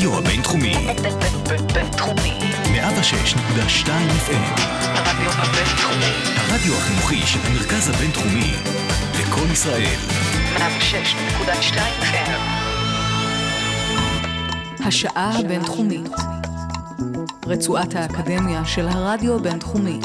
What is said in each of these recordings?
הרדיו הבינתחומי. בינתחומי. 106.2 FM. הרדיו הבינתחומי. הרדיו החינוכי של המרכז הבינתחומי. לקום ישראל. 106.2 FM. השעה הבינתחומית. רצועת האקדמיה של הרדיו הבינתחומי.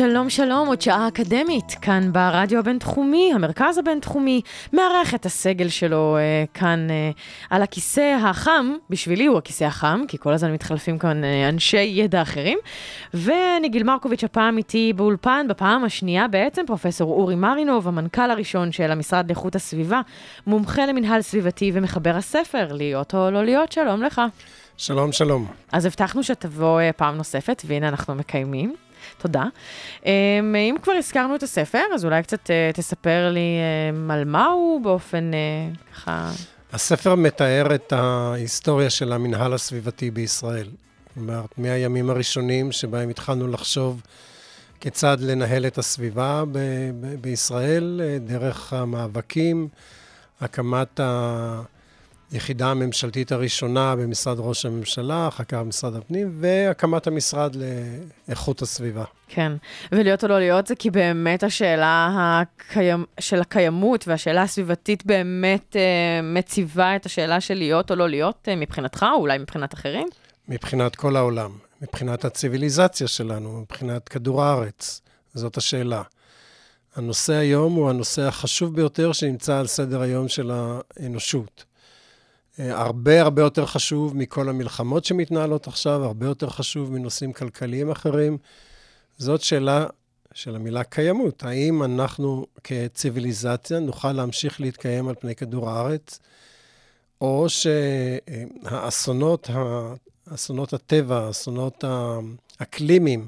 שלום שלום, עוד שעה אקדמית, כאן ברדיו הבינתחומי, המרכז הבינתחומי, מארח את הסגל שלו אה, כאן אה, על הכיסא החם, בשבילי הוא הכיסא החם, כי כל הזמן מתחלפים כאן אה, אנשי ידע אחרים. ואני גיל מרקוביץ', הפעם איתי באולפן, בפעם השנייה בעצם, פרופסור אורי מרינוב, המנכ"ל הראשון של המשרד לאיכות הסביבה, מומחה למנהל סביבתי ומחבר הספר, להיות או לא להיות, שלום לך. שלום, שלום. אז הבטחנו שתבוא אה, פעם נוספת, והנה אנחנו מקיימים. תודה. אמ, אם כבר הזכרנו את הספר, אז אולי קצת אה, תספר לי אמ, על מה הוא באופן אה, ככה... הספר מתאר את ההיסטוריה של המנהל הסביבתי בישראל. זאת אומרת, מהימים הראשונים שבהם התחלנו לחשוב כיצד לנהל את הסביבה ב- ב- בישראל, אה, דרך המאבקים, הקמת היחידה הממשלתית הראשונה במשרד ראש הממשלה, אחר כך במשרד הפנים, והקמת המשרד לאיכות הסביבה. כן, ולהיות או לא להיות זה כי באמת השאלה הקיימ... של הקיימות והשאלה הסביבתית באמת אה, מציבה את השאלה של להיות או לא להיות אה, מבחינתך, או אולי מבחינת אחרים? מבחינת כל העולם, מבחינת הציוויליזציה שלנו, מבחינת כדור הארץ. זאת השאלה. הנושא היום הוא הנושא החשוב ביותר שנמצא על סדר היום של האנושות. אה, הרבה הרבה יותר חשוב מכל המלחמות שמתנהלות עכשיו, הרבה יותר חשוב מנושאים כלכליים אחרים. זאת שאלה של המילה קיימות. האם אנחנו כציוויליזציה נוכל להמשיך להתקיים על פני כדור הארץ, או שהאסונות, אסונות הטבע, אסונות האקלימיים,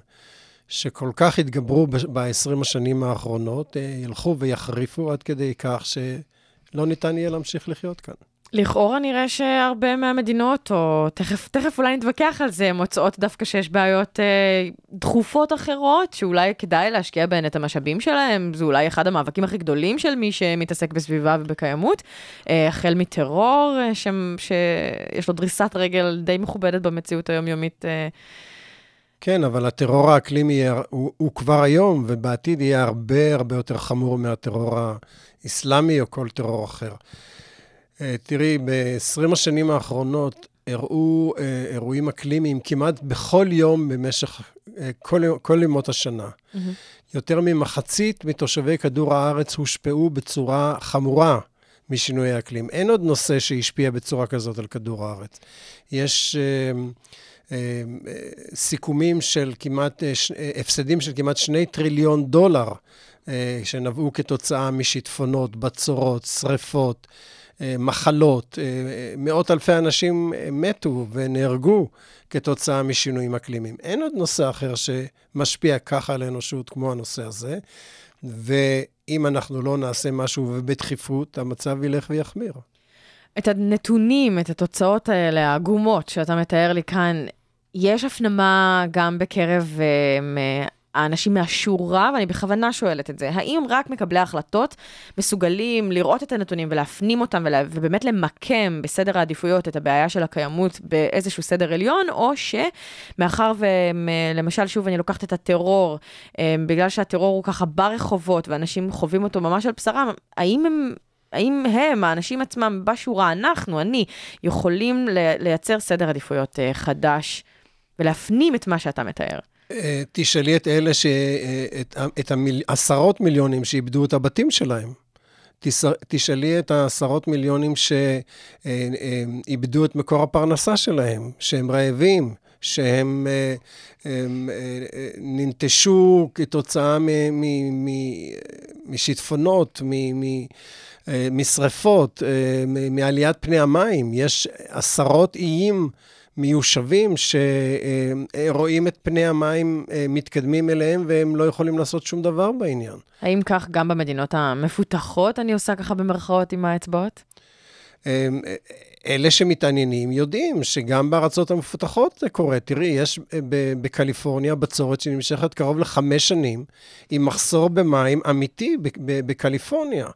שכל כך התגברו ב-20 השנים האחרונות, אה, ילכו ויחריפו עד כדי כך שלא ניתן יהיה להמשיך לחיות כאן. לכאורה נראה שהרבה מהמדינות, או תכף, תכף אולי נתווכח על זה, מוצאות דווקא שיש בעיות אה, דחופות אחרות, שאולי כדאי להשקיע בהן את המשאבים שלהם, זה אולי אחד המאבקים הכי גדולים של מי שמתעסק בסביבה ובקיימות, אה, החל מטרור, אה, ש, שיש לו דריסת רגל די מכובדת במציאות היומיומית. אה, כן, אבל הטרור האקלימי הוא, הוא כבר היום, ובעתיד יהיה הרבה הרבה יותר חמור מהטרור האסלאמי או כל טרור אחר. אה, תראי, ב-20 השנים האחרונות אירעו אה, אירועים אקלימיים כמעט בכל יום במשך אה, כל, כל ימות השנה. Mm-hmm. יותר ממחצית מתושבי כדור הארץ הושפעו בצורה חמורה משינוי האקלים. אין עוד נושא שהשפיע בצורה כזאת על כדור הארץ. יש... סיכומים של כמעט, הפסדים של כמעט שני טריליון דולר שנבעו כתוצאה משיטפונות, בצורות, שריפות, מחלות, אה, מאות אלפי אנשים אה, מתו ונהרגו כתוצאה משינויים אקלימיים. אין עוד נושא אחר שמשפיע ככה על האנושות כמו הנושא הזה, ואם אנחנו לא נעשה משהו ובדחיפות, המצב ילך ויחמיר. את הנתונים, את התוצאות האלה, העגומות שאתה מתאר לי כאן, יש הפנמה גם בקרב האנשים מהשורה, ואני בכוונה שואלת את זה, האם רק מקבלי ההחלטות מסוגלים לראות את הנתונים ולהפנים אותם ולה, ובאמת למקם בסדר העדיפויות את הבעיה של הקיימות באיזשהו סדר עליון, או שמאחר ולמשל, שוב, אני לוקחת את הטרור, בגלל שהטרור הוא ככה ברחובות ואנשים חווים אותו ממש על בשרם, האם הם... האם הם, האנשים עצמם בשורה, אנחנו, אני, יכולים לייצר סדר עדיפויות אה, חדש ולהפנים את מה שאתה מתאר? תשאלי את אלה, ש... את, את המיל... עשרות מיליונים שאיבדו את הבתים שלהם. תשאלי את העשרות מיליונים שאיבדו את מקור הפרנסה שלהם, שהם רעבים, שהם הם, ננטשו כתוצאה משיטפונות, משרפות, מעליית פני המים. יש עשרות איים. מיושבים שרואים את פני המים אה, מתקדמים אליהם והם לא יכולים לעשות שום דבר בעניין. האם כך גם במדינות המפותחות, אני עושה ככה במרכאות עם האצבעות? אלה שמתעניינים יודעים שגם בארצות המפותחות זה קורה. תראי, יש אה, בקליפורניה בצורת שנמשכת קרוב לחמש שנים, עם מחסור במים אמיתי בקליפורניה.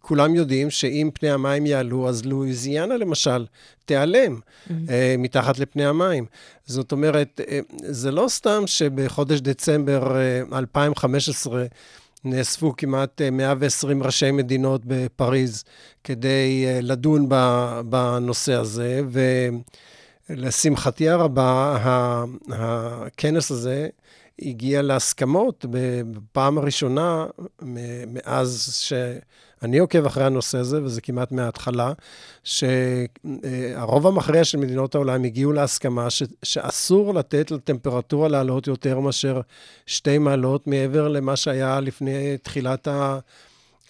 וכולם יודעים שאם פני המים יעלו, אז לואיזיאנה למשל תיעלם mm-hmm. מתחת לפני המים. זאת אומרת, אה, זה לא סתם שבחודש דצמבר 2015, נאספו כמעט 120 אה, ראשי מדינות בפריז כדי אה, לדון בנושא הזה, ולשמחתי הרבה, הכנס הזה הגיע להסכמות בפעם הראשונה מאז ש... אני עוקב אחרי הנושא הזה, וזה כמעט מההתחלה, שהרוב המכריע של מדינות העולם הגיעו להסכמה ש, שאסור לתת לטמפרטורה לעלות יותר מאשר שתי מעלות מעבר למה שהיה לפני תחילת ה...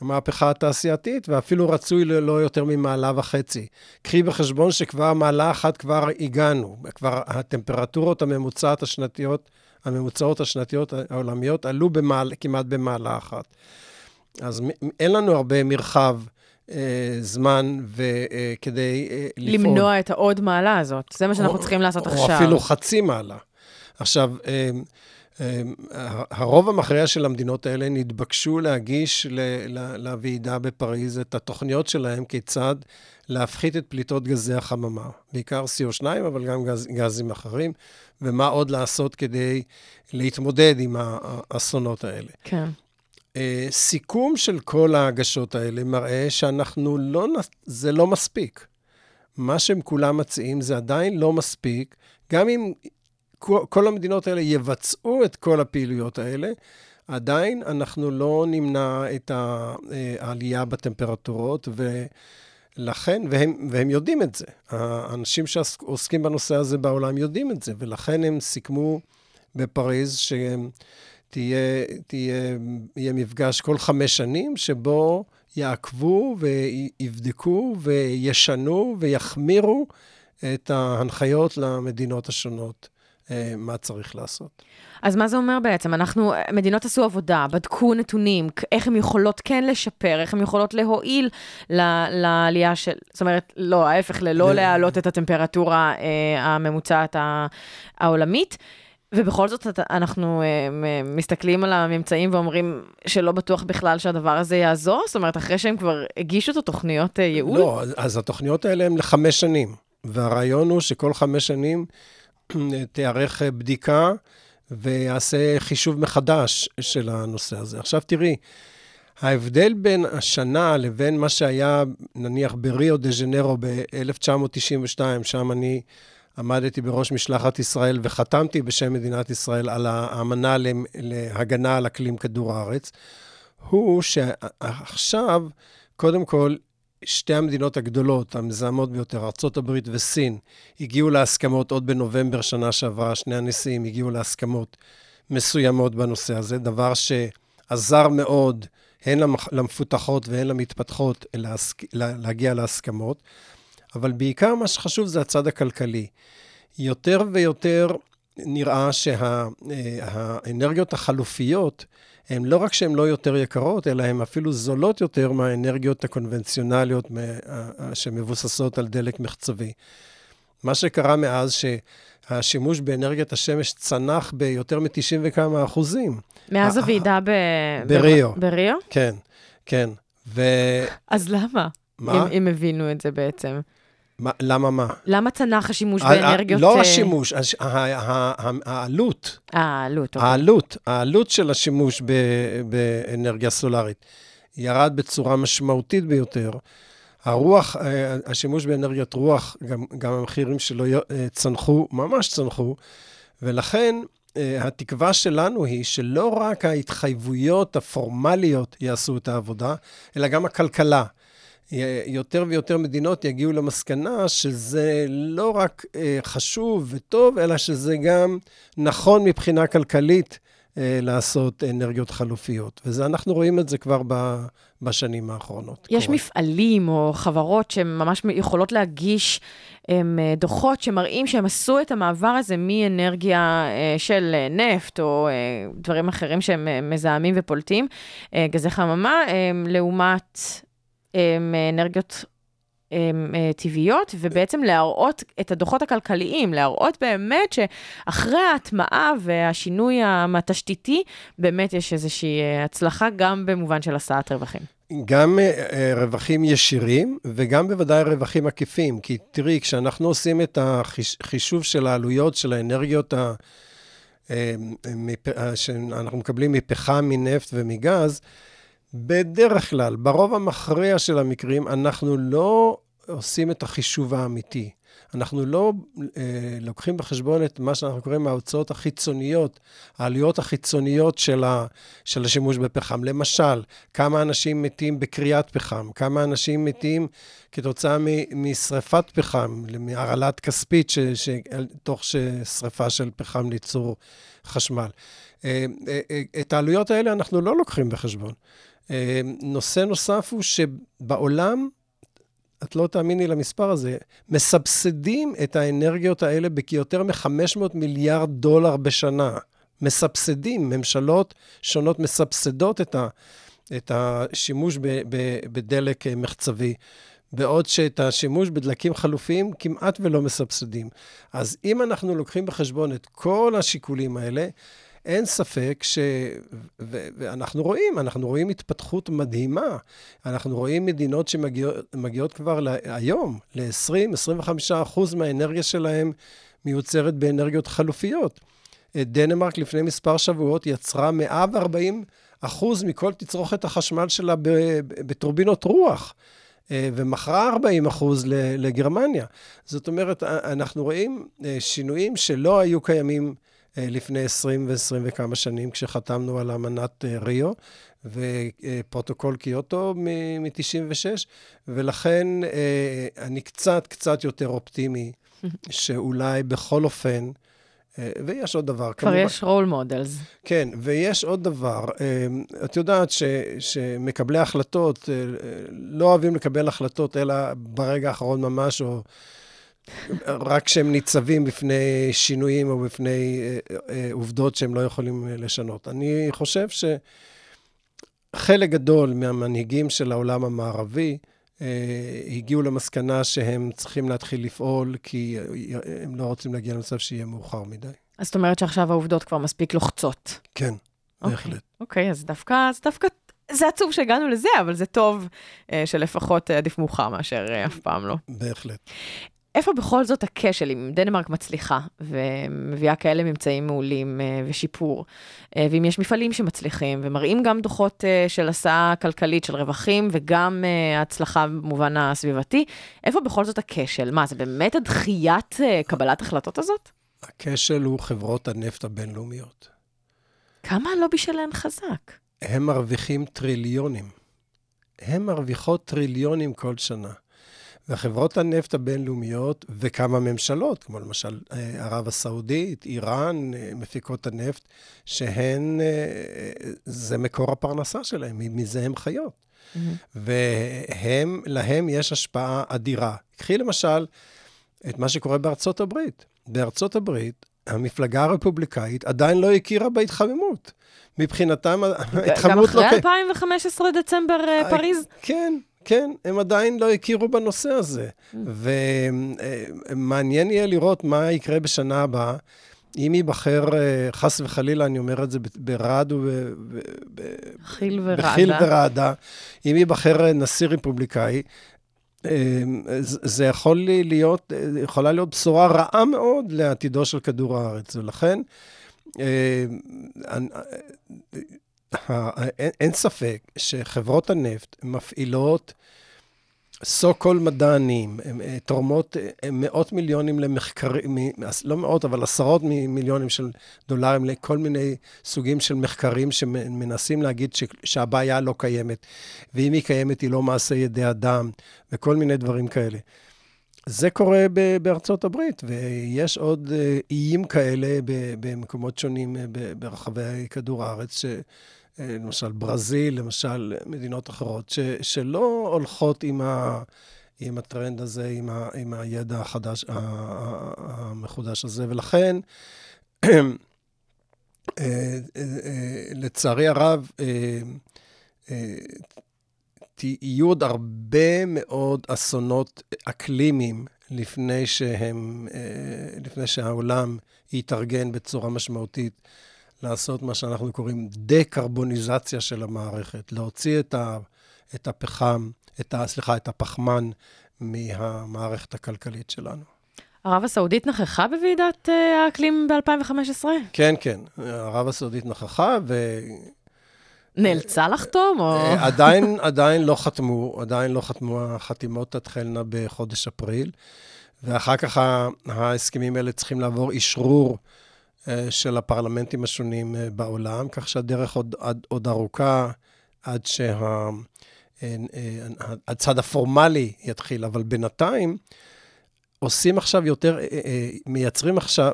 המהפכה התעשייתית, ואפילו רצוי ללא יותר ממעלה וחצי. קחי בחשבון שכבר מעלה אחת כבר הגענו, כבר הטמפרטורות הממוצעת השנתיות, הממוצעות השנתיות העולמיות עלו במעל, כמעט במעלה אחת. אז אין לנו הרבה מרחב אה, זמן וכדי אה, אה, לפעול. למנוע את העוד מעלה הזאת, זה מה שאנחנו או, צריכים לעשות או עכשיו. או אפילו חצי מעלה. עכשיו, אה, אה, הרוב המכריע של המדינות האלה נתבקשו להגיש לוועידה בפריז את התוכניות שלהם כיצד להפחית את פליטות גזי החממה, בעיקר CO2, אבל גם גז, גזים אחרים, ומה עוד לעשות כדי להתמודד עם האסונות האלה. כן. אה, סיכום של כל ההגשות האלה מראה שאנחנו לא, זה לא מספיק. מה שהם כולם מציעים זה עדיין לא מספיק, גם אם כל המדינות האלה יבצעו את כל הפעילויות האלה, עדיין אנחנו לא נמנע את העלייה בטמפרטורות, ולכן, והם, והם יודעים את זה. האנשים שעוסקים בנושא הזה בעולם יודעים את זה, ולכן הם סיכמו בפריז שהם... תהיה, תהיה, יהיה מפגש כל חמש שנים, שבו יעקבו ויבדקו וישנו ויחמירו את ההנחיות למדינות השונות, אה, מה צריך לעשות. אז מה זה אומר בעצם? אנחנו, מדינות עשו עבודה, בדקו נתונים, איך הן יכולות כן לשפר, איך הן יכולות להועיל לעלייה של, זאת אומרת, לא, ההפך, ללא להעלות את הטמפרטורה אה, הממוצעת העולמית. ובכל זאת אנחנו uh, מסתכלים על הממצאים ואומרים שלא בטוח בכלל שהדבר הזה יעזור? זאת אומרת, אחרי שהם כבר הגישו את התוכניות uh, ייעול? לא, אז התוכניות האלה הן לחמש שנים, והרעיון הוא שכל חמש שנים תיערך בדיקה ויעשה חישוב מחדש של הנושא הזה. עכשיו תראי, ההבדל בין השנה לבין מה שהיה, נניח, בריו דה ז'נרו ב-1992, שם אני... עמדתי בראש משלחת ישראל וחתמתי בשם מדינת ישראל על האמנה להגנה על אקלים כדור הארץ, הוא שעכשיו, קודם כל, שתי המדינות הגדולות, המזהמות ביותר, ארה"ב וסין, הגיעו להסכמות עוד בנובמבר שנה שעברה, שני הנשיאים הגיעו להסכמות מסוימות בנושא הזה, דבר שעזר מאוד הן למפותחות והן למתפתחות להגיע להסכמות. אבל בעיקר מה שחשוב זה הצד הכלכלי. יותר ויותר נראה שהאנרגיות שה, החלופיות, הן לא רק שהן לא יותר יקרות, אלא הן אפילו זולות יותר מהאנרגיות הקונבנציונליות שמבוססות על דלק מחצבי. מה שקרה מאז שהשימוש באנרגיית השמש צנח ביותר מ-90 וכמה אחוזים. מאז הוועידה ב... בריו. בריו? כן, כן. ו... אז למה? מה? אם, אם הבינו את זה בעצם. מה, למה מה? למה צנח השימוש באנרגיות... לא השימוש, העלות. העלות, אוקיי. העלות, העלות של השימוש באנרגיה סולארית ירד בצורה משמעותית ביותר. הרוח, השימוש באנרגיית רוח, גם, גם המחירים שלו צנחו, ממש צנחו, ולכן התקווה שלנו היא שלא רק ההתחייבויות הפורמליות יעשו את העבודה, אלא גם הכלכלה. יותר ויותר מדינות יגיעו למסקנה שזה לא רק אה, חשוב וטוב, אלא שזה גם נכון מבחינה כלכלית אה, לעשות אנרגיות חלופיות. ואנחנו רואים את זה כבר בשנים האחרונות. יש קורה. מפעלים או חברות שממש יכולות להגיש הם, אה, דוחות שמראים שהם עשו את המעבר הזה מאנרגיה של נפט או דברים אחרים שהם מזהמים ופולטים, גזי חממה, לעומת אמ, אנרגיות אמ, אה, טבעיות, ובעצם להראות את הדוחות הכלכליים, להראות באמת שאחרי ההטמעה והשינוי התשתיתי, באמת יש איזושהי אה, הצלחה גם במובן של השאת רווחים. גם uh, רווחים ישירים וגם בוודאי רווחים עקיפים. כי תראי, כשאנחנו עושים את החישוב של העלויות של האנרגיות ה... שאנחנו מקבלים מפחם, מנפט ומגז, בדרך כלל, ברוב המכריע של המקרים, אנחנו לא עושים את החישוב האמיתי. אנחנו לא אה, לוקחים בחשבון את מה שאנחנו קוראים ההוצאות החיצוניות, העלויות החיצוניות של, ה, של השימוש בפחם. למשל, כמה אנשים מתים בקריאת פחם, כמה אנשים מתים כתוצאה משרפת פחם, מהרעלת כספית, ש, ש, תוך שרפה של פחם לייצור חשמל. אה, אה, אה, את העלויות האלה אנחנו לא לוקחים בחשבון. אה, נושא נוסף הוא שבעולם, את לא תאמיני למספר הזה, מסבסדים את האנרגיות האלה בכיותר מ-500 מיליארד דולר בשנה. מסבסדים, ממשלות שונות מסבסדות את, ה, את השימוש ב, ב, בדלק אה, מחצבי. בעוד שאת השימוש בדלקים חלופיים כמעט ולא מסבסדים. אז אם אנחנו לוקחים בחשבון את כל השיקולים האלה, אין ספק ש... ו... ואנחנו רואים, אנחנו רואים התפתחות מדהימה. אנחנו רואים מדינות שמגיעות כבר לה... היום ל-20-25% מהאנרגיה שלהם מיוצרת באנרגיות חלופיות. דנמרק לפני מספר שבועות יצרה 140 אחוז מכל תצרוכת החשמל שלה בטורבינות רוח. אה, ומכרה 40 אחוז לגרמניה. זאת אומרת, אנחנו רואים אה, שינויים שלא היו קיימים אה, לפני 20 ו-20 וכמה שנים, כשחתמנו על אמנת אה, ריו ופרוטוקול קיוטו מ-96, ולכן אה, אני קצת, קצת יותר אופטימי, שאולי בכל אופן, ויש עוד דבר. כבר כמובן, יש role models. כן, ויש עוד דבר. את יודעת ש, שמקבלי החלטות לא אוהבים לקבל החלטות, אלא ברגע האחרון ממש, או רק כשהם ניצבים בפני שינויים או בפני אה, אה, עובדות שהם לא יכולים אה, לשנות. אני חושב שחלק גדול מהמנהיגים של העולם המערבי הגיעו למסקנה שהם צריכים להתחיל לפעול, כי הם לא רוצים להגיע למצב שיהיה מאוחר מדי. אז זאת אומרת שעכשיו העובדות כבר מספיק לוחצות. כן, okay. בהחלט. אוקיי, okay, אז דווקא, אז דווקא זה עצוב שהגענו לזה, אבל זה טוב אה, שלפחות עדיף מאוחר מאשר אה, אף פעם לא. בהחלט. איפה בכל זאת הכשל, אם דנמרק מצליחה ומביאה כאלה ממצאים מעולים אה, ושיפור, אה, ואם יש מפעלים שמצליחים ומראים גם דוחות אה, של הסעה כלכלית של רווחים וגם הצלחה במובן הסביבתי, איפה בכל זאת הכשל? מה, זה באמת הדחיית קבלת החלטות הזאת? הכשל הוא חברות הנפט הבינלאומיות. כמה הלובי שלהן חזק? הם מרוויחים טריליונים. הן מרוויחות טריליונים כל שנה. וחברות הנפט הבינלאומיות וכמה ממשלות, כמו למשל אה, ערב הסעודית, איראן, אה, מפיקות הנפט, שהן, אה, זה מקור הפרנסה שלהם, מזה הן חיות. Mm-hmm. והם, להם יש השפעה אדירה. קחי למשל את מה שקורה בארצות הברית. בארצות הברית, המפלגה הרפובליקאית עדיין לא הכירה בהתחממות. מבחינתם, ההתחממות לא... גם אחרי 2015 דצמבר פריז? כן, כן, הם עדיין לא הכירו בנושא הזה. ומעניין יהיה לראות מה יקרה בשנה הבאה. אם ייבחר, אה, חס וחלילה, אני אומר את זה ברד וב... חיל ורעדה. בחיל ורעדה. אם ייבחר נשיא רפובליקאי, אה, זה יכול להיות, יכולה להיות בשורה רעה מאוד לעתידו של כדור הארץ. ולכן, אה, אין ספק שחברות הנפט מפעילות so called מדענים, אה, תורמות אה, מאות מיליונים למחקרים, לא מאות, אבל עשרות מיליונים של דולרים לכל מיני סוגים של מחקרים שמנסים להגיד שהבעיה לא קיימת, ואם היא קיימת היא לא מעשה ידי אדם, וכל מיני דברים כאלה. זה קורה בארצות הברית, ויש עוד אה, איים כאלה במקומות שונים ברחבי כדור הארץ, ש... אה, למשל ברזיל, למשל מדינות אחרות, ש, שלא הולכות עם, ה, עם הטרנד הזה, עם, ה, עם הידע החדש, המחודש הזה, ולכן, אה, אה, לצערי הרב, יהיו עוד הרבה מאוד אסונות אקלימיים לפני, שהם, אה, לפני שהעולם יתארגן בצורה משמעותית לעשות מה שאנחנו קוראים דקרבוניזציה של המערכת, להוציא את, ה, את הפחם, את ה, סליחה, את הפחמן מהמערכת הכלכלית שלנו. ערב הסעודית נכחה בוועידת אה, האקלים ב-2015? כן, כן, ערב הסעודית נכחה, ו... נאלצה לחתום, או... אה, עדיין, עדיין לא חתמו, עדיין לא חתמו, החתימות תתחלנה בחודש אפריל, ואחר כך ההסכמים האלה צריכים לעבור אשרור של הפרלמנטים השונים אה, בעולם, כך שהדרך עוד, עוד, עוד ארוכה עד שהצד הפורמלי יתחיל, אבל בינתיים, עושים עכשיו יותר, מייצרים עכשיו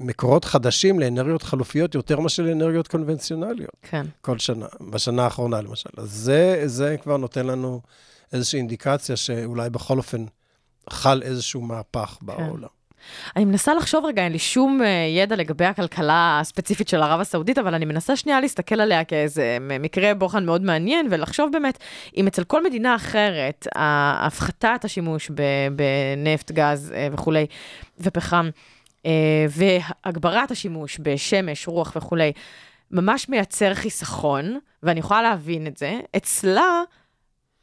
מקורות חדשים לאנרגיות חלופיות יותר מאשר לאנרגיות קונבנציונליות. כן. כל שנה, בשנה האחרונה למשל. אז זה, זה כבר נותן לנו איזושהי אינדיקציה שאולי בכל אופן חל איזשהו מהפך בעולם. אני מנסה לחשוב רגע, אין לי שום אה, ידע לגבי הכלכלה הספציפית של ערב הסעודית, אבל אני מנסה שנייה להסתכל עליה כאיזה מקרה בוחן מאוד מעניין, ולחשוב באמת, אם אצל כל מדינה אחרת, הפחתת השימוש בנפט, גז אה, וכולי, ופחם, אה, והגברת השימוש בשמש, רוח וכולי, ממש מייצר חיסכון, ואני יכולה להבין את זה, אצלה...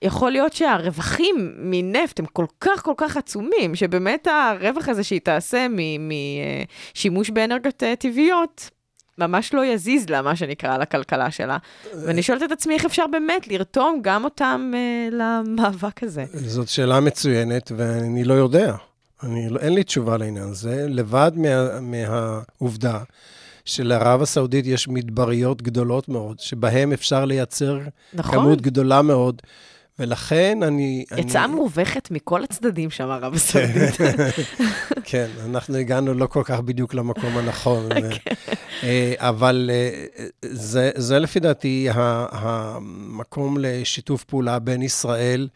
יכול להיות שהרווחים מנפט הם כל כך כל כך עצומים, שבאמת הרווח הזה שהיא תעשה משימוש באנרגיות אה, טבעיות, ממש לא יזיז לה, מה שנקרא, לכלכלה שלה. ואני שואלת את עצמי איך אפשר באמת לרתום גם אותם uh, למאבק הזה. זאת שאלה מצוינת, ואני לא יודע. אני, אין לי תשובה לעניין הזה, לבד מה, מהעובדה שלערב הסעודית יש מדבריות גדולות מאוד, שבהן אפשר לייצר נכון. כמות גדולה מאוד ולכן אני... יצאה אני... מורווחת מכל הצדדים שם, ערב הסעודית. כן, אנחנו הגענו לא כל כך בדיוק למקום הנכון. כן. אה, אבל אה, זה, זה לפי דעתי המקום לשיתוף פעולה בין ישראל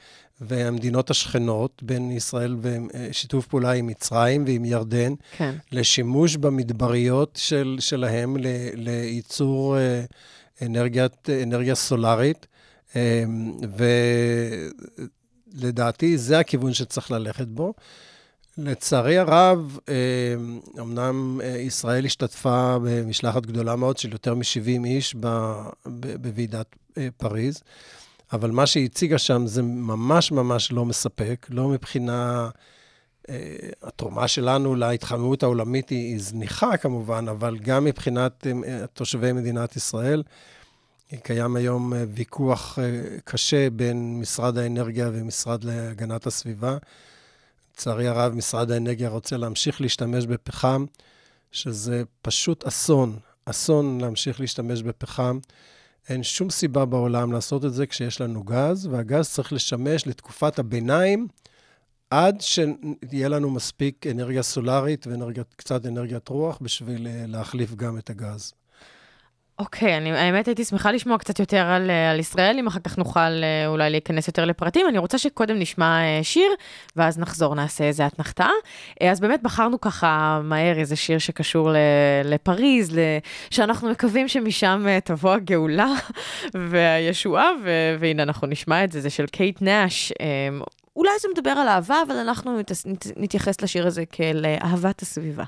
והמדינות השכנות, בין ישראל ושיתוף פעולה עם מצרים ועם ירדן, כן. לשימוש במדבריות של, שלהם לייצור אה, אנרגיית, אנרגיה סולארית. אמ, ולדעתי זה הכיוון שצריך ללכת בו. לצערי הרב, אמ, אמנם אה, ישראל השתתפה במשלחת גדולה מאוד של יותר מ-70 איש בוועידת אה, פריז, אבל מה שהיא הציגה שם זה ממש ממש לא מספק, לא מבחינה... אה, התרומה שלנו להתחממות העולמית היא זניחה כמובן, אבל גם מבחינת תושבי מדינת ישראל. קיים היום אה, ויכוח אה, קשה בין משרד האנרגיה ומשרד להגנת הסביבה. לצערי הרב, משרד האנרגיה רוצה להמשיך להשתמש בפחם, שזה פשוט אסון, אסון להמשיך להשתמש בפחם. אין שום סיבה בעולם לעשות את זה כשיש לנו גז, והגז צריך לשמש לתקופת הביניים עד שיהיה לנו מספיק אנרגיה סולארית וקצת אנרגיית רוח בשביל אה, להחליף גם את הגז. אוקיי, אני האמת הייתי שמחה לשמוע קצת יותר על, אה, על ישראל, אם אחר כך נוכל אה, אולי להיכנס יותר לפרטים. אני רוצה שקודם נשמע אה, שיר, ואז נחזור, נעשה איזה אתנחתה. אז באמת בחרנו ככה מהר איזה שיר שקשור לפריז, שאנחנו מקווים שמשם תבוא הגאולה והישועה, והנה אנחנו נשמע את זה, זה של קייט נאש. אולי זה מדבר על אהבה, אבל אנחנו נתייחס לשיר הזה כאל אהבת הסביבה.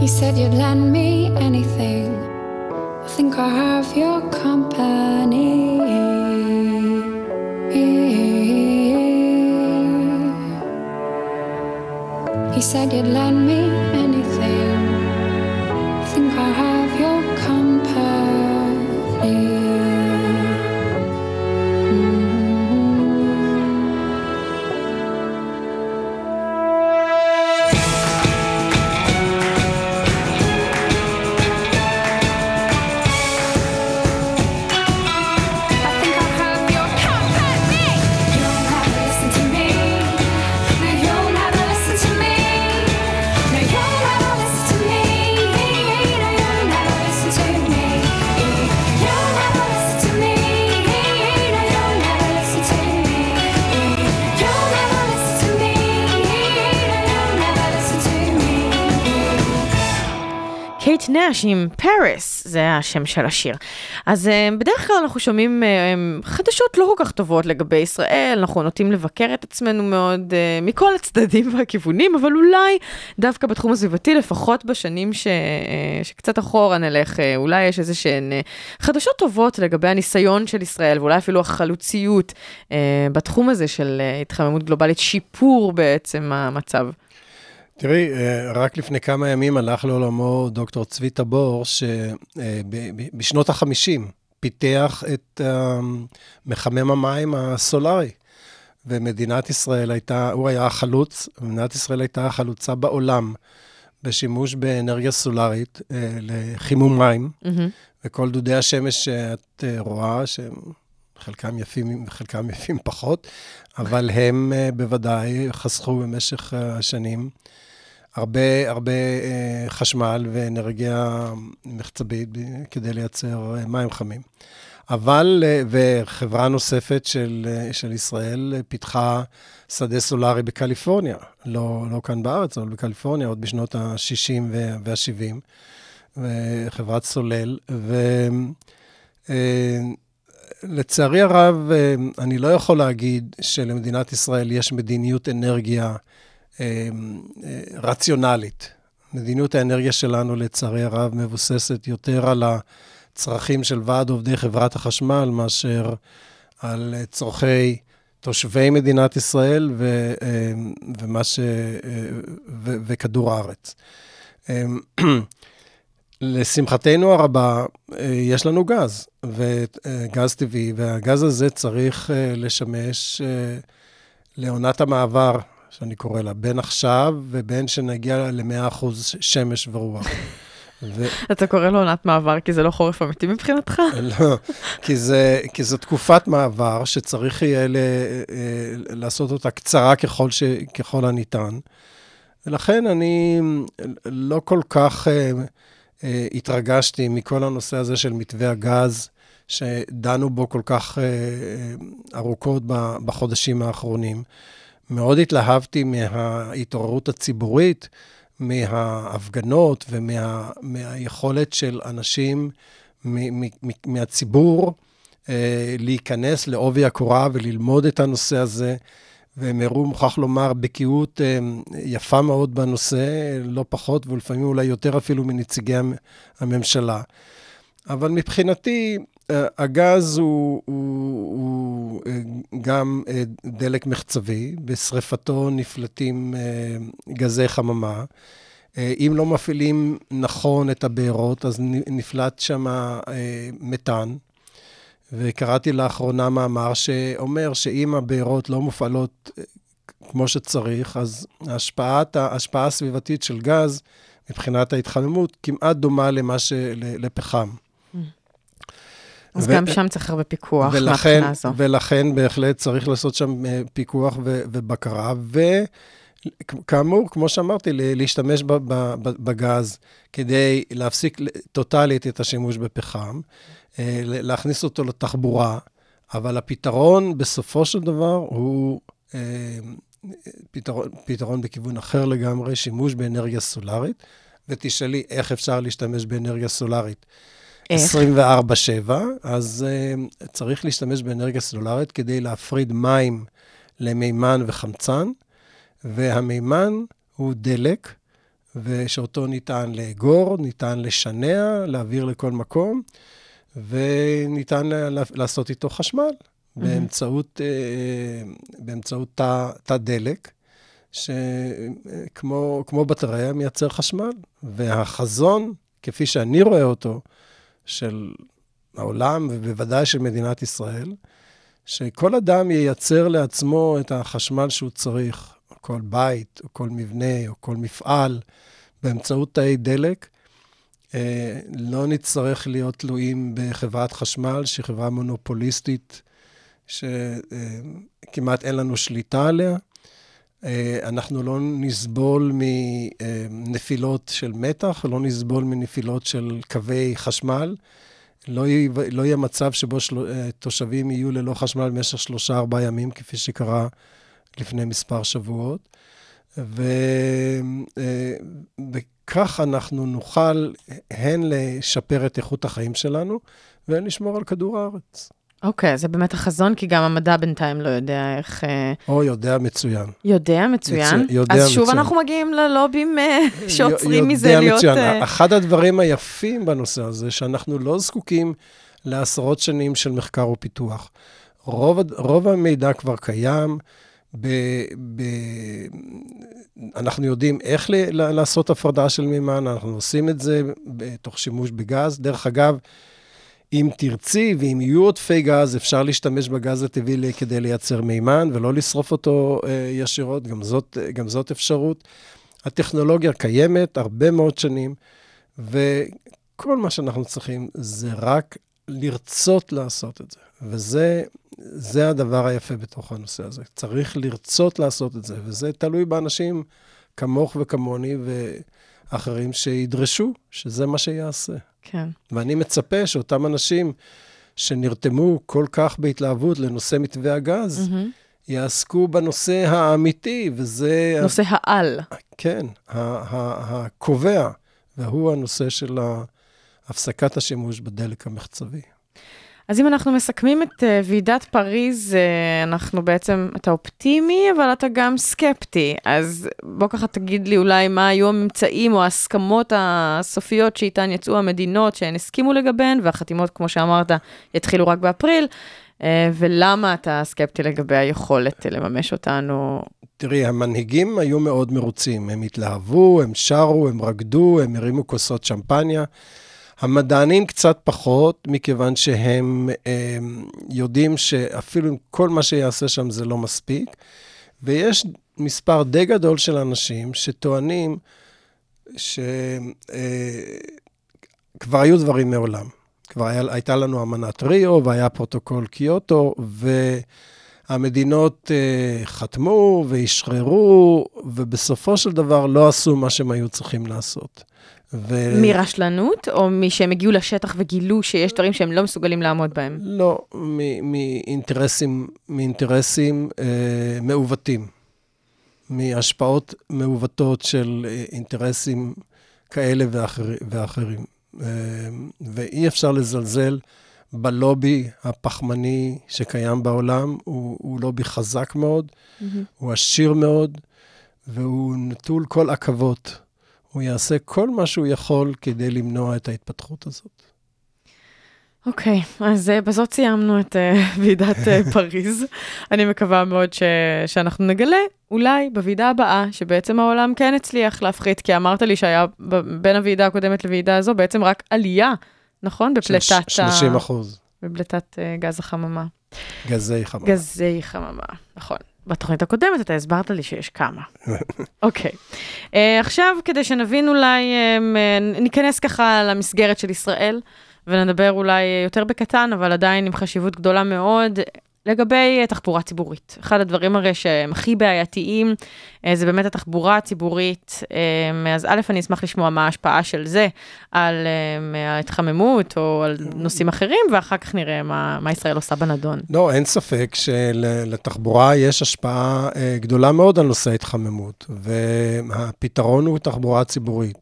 You said you'd lend me anything. I think I have your company. He said you'd lend me קייט נאש עם פאריס, זה השם של השיר. אז אה, בדרך כלל אנחנו שומעים אה, חדשות לא כל כך טובות לגבי ישראל, אנחנו נוטים לבקר את עצמנו מאוד אה, מכל הצדדים והכיוונים, אבל אולי דווקא בתחום הסביבתי, לפחות בשנים ש, שקצת אחורה נלך, אולי יש איזה שהן חדשות טובות לגבי הניסיון של ישראל, ואולי אפילו החלוציות בתחום הזה של התחממות גלובלית, שיפור בעצם המצב. תראי, אה, רק לפני כמה ימים הלך לעולמו דוקטור צבי טבור, שבשנות ה-50 פיתח את אה, מחמם המים הסולארי. ומדינת ישראל הייתה, הוא היה החלוץ, ומדינת ישראל הייתה החלוצה בעולם בשימוש באנרגיה סולארית אה, לחימום מים. מהמם. וכל דודי השמש שאת אה, רואה, שחלקם יפים, חלקם יפים פחות, אבל הם אה, בוודאי חסכו במשך אה, השנים הרבה, הרבה אה, חשמל ואנרגיה מחצבית כדי לייצר אה, מים חמים. אבל, אה, וחברה נוספת של, של ישראל פיתחה שדה סולארי בקליפורניה, לא, לא כאן בארץ, אבל בקליפורניה, עוד בשנות ה-60 וה-70. וחברת סולל, ולצערי הרב, אני לא יכול להגיד שלמדינת ישראל יש מדיניות אנרגיה רציונלית. מדיניות האנרגיה שלנו, לצערי הרב, מבוססת יותר על הצרכים של ועד עובדי חברת החשמל, מאשר על אה, צורכי תושבי מדינת ישראל ו, אה, ומה ש, אה, ו, וכדור הארץ. אה, לשמחתנו הרבה, אה, יש לנו גז, וגז טבעי, והגז הזה צריך אה, לשמש אה, לעונת המעבר, שאני קורא לה, בין עכשיו ובין שנגיע ל-100% שמש ורוח. ו- אתה קורא לו עונת מעבר כי זה לא חורף אמיתי מבחינתך? לא, כי, זה, כי זו תקופת מעבר שצריך יהיה ל, אה, לעשות אותה קצרה ככל, ש, ככל הניתן. ולכן אני לא כל כך אה, אה, התרגשתי מכל הנושא הזה של מתווה הגז, שדנו בו כל כך אה, אה, ארוכות בחודשים האחרונים. מאוד התלהבתי מההתעוררות הציבורית, מההפגנות ומהיכולת של אנשים מ- מ- מ- מהציבור אה, להיכנס לעובי הקורה וללמוד את הנושא הזה. והם הראו, מוכרח לומר, בקיאות אה, יפה מאוד בנושא, לא פחות ולפעמים אולי יותר אפילו מנציגי המ- הממשלה. אבל מבחינתי, הגז הוא, הוא, הוא אה, גם אה, דלק מחצבי, בשריפתו נפלטים אה, גזי חממה. אה, אם לא מפעילים נכון את הבארות, אז נפלט שם אה, מתאן. וקראתי לאחרונה מאמר שאומר שאם הבארות לא מופעלות אה, כמו שצריך, אז השפעת, ההשפעה הסביבתית של גז, מבחינת ההתחממות, כמעט דומה למה ש... ל- לפחם. אז ו- גם שם צריך הרבה פיקוח ולכן, מהבחינה הזו. ולכן בהחלט צריך לעשות שם אה, פיקוח ו- ובקרה, וכאמור, כמו שאמרתי, להשתמש ב- ב- ב- בגז כדי להפסיק טוטאלית את השימוש בפחם, אה, להכניס אותו לתחבורה, אבל הפתרון בסופו של דבר הוא אה, פתרון, פתרון בכיוון אחר לגמרי, שימוש באנרגיה סולארית, ותשאלי איך אפשר להשתמש באנרגיה סולארית. איך? 24-7, אז uh, צריך להשתמש באנרגיה סולארית כדי להפריד מים למימן וחמצן, והמימן הוא דלק, ושאותו ניתן לאגור, ניתן לשנע, להעביר לכל מקום, וניתן לה- לעשות איתו חשמל באמצעות, אה, באמצאות תא, תא דלק, שכמו כמו בטריה מייצר חשמל. והחזון, כפי שאני רואה אותו, של העולם ובוודאי של מדינת ישראל, שכל אדם ייצר לעצמו את החשמל שהוא צריך, או כל בית, או כל מבנה, או כל מפעל, באמצעות תאי דלק. אה, לא נצטרך להיות תלויים בחברת חשמל, שהיא חברה מונופוליסטית, שכמעט אין לנו שליטה עליה. אה, אנחנו לא נסבול מנפילות של מתח, לא נסבול מנפילות של קווי חשמל. לא יהיה, לא יהיה מצב שבו של, אה, תושבים יהיו ללא חשמל במשך שלושה-ארבעה ימים, כפי שקרה לפני מספר שבועות. וכך אנחנו נוכל הן לשפר את איכות החיים שלנו, והן לשמור על כדור הארץ. אוקיי, זה באמת החזון, כי גם המדע בינתיים לא יודע איך... אה, או יודע מצוין. יודע מצוין. מצוין, יודע אז שוב מצוין. אנחנו מגיעים ללובים אה, שעוצרים מזה יודע להיות... מצוין. אה, אחד הדברים היפים בנושא הזה, שאנחנו לא זקוקים לעשרות שנים של מחקר ופיתוח. רוב, רוב המידע כבר קיים. ב, ב, אנחנו יודעים איך ל, לעשות הפרדה של מימן, אנחנו עושים את זה תוך שימוש בגז. דרך אגב, אם תרצי ואם יהיו עודפי גז, אפשר להשתמש בגז הטבעי כדי לייצר מימן ולא לשרוף אותו אה, ישירות, גם זאת, גם זאת אפשרות. הטכנולוגיה קיימת הרבה מאוד שנים, וכל מה שאנחנו צריכים זה רק לרצות לעשות את זה. וזה זה הדבר היפה בתוך הנושא הזה. צריך לרצות לעשות את זה, וזה תלוי באנשים כמוך וכמוני ואחרים שידרשו שזה מה שיעשה. כן. ואני מצפה שאותם אנשים שנרתמו כל כך בהתלהבות לנושא מתווה הגז, מהמם. יעסקו בנושא האמיתי, וזה... נושא העל. כן, ה- ה- הקובע, והוא הנושא של ה- הפסקת השימוש בדלק המחצבי. אז אם אנחנו מסכמים את אה, ועידת פריז, אה, אנחנו בעצם, אתה אופטימי, אבל אתה גם סקפטי. אז בוא ככה תגיד לי אולי מה היו הממצאים או ההסכמות הסופיות שאיתן יצאו המדינות שהן הסכימו לגביהן, והחתימות, כמו שאמרת, יתחילו רק באפריל, אה, ולמה אתה סקפטי לגבי היכולת לממש אותנו. תראי, המנהיגים היו מאוד מרוצים. הם התלהבו, הם שרו, הם רקדו, הם הרימו כוסות שמפניה. המדענים קצת פחות, מכיוון שהם הם, יודעים שאפילו עם כל מה שיעשה שם זה לא מספיק. ויש מספר די גדול של אנשים שטוענים שכבר היו דברים מעולם. כבר היה, הייתה לנו אמנת ריו והיה פרוטוקול קיוטו, והמדינות אה, חתמו ואשררו, ובסופו של דבר לא עשו מה שהם היו צריכים לעשות. ו... מרשלנות, או משהם הגיעו לשטח וגילו שיש דברים שהם לא מסוגלים לעמוד בהם? לא, מ- מאינטרסים, מאינטרסים אה, מעוותים, מהשפעות מעוותות של אה, אינטרסים כאלה ואחר, ואחרים. אה, ואי אפשר לזלזל בלובי הפחמני שקיים בעולם, הוא, הוא לובי חזק מאוד, הוא עשיר מאוד, והוא נטול כל עכבות. הוא יעשה כל מה שהוא יכול כדי למנוע את ההתפתחות הזאת. אוקיי, אז uh, בזאת סיימנו את uh, ועידת uh, פריז. אני מקווה מאוד ש... שאנחנו נגלה, אולי בוועידה הבאה, שבעצם העולם כן הצליח להפחית, כי אמרת לי שהיה ב... בין הוועידה הקודמת לוועידה הזו בעצם רק עלייה, נכון? בפליטת, של 30 אחוז. בפליטת uh, גז החממה. גזי חממה. גזי חממה, נכון. בתוכנית הקודמת אתה הסברת לי שיש כמה. אוקיי. uh, עכשיו, כדי שנבין אולי, um, ניכנס ככה למסגרת של ישראל, ונדבר אולי יותר בקטן, אבל עדיין עם חשיבות גדולה מאוד, לגבי אה, תחבורה ציבורית. אחד הדברים הרי שהם הכי בעייתיים, אה, זה באמת התחבורה הציבורית. אה, אז א', אני אשמח לשמוע מה ההשפעה של זה על ההתחממות או על נושאים אחרים, ואחר כך נראה מה, מה ישראל עושה בנדון. לא, אין ספק שלתחבורה יש השפעה גדולה מאוד על נושא ההתחממות, והפתרון הוא תחבורה ציבורית.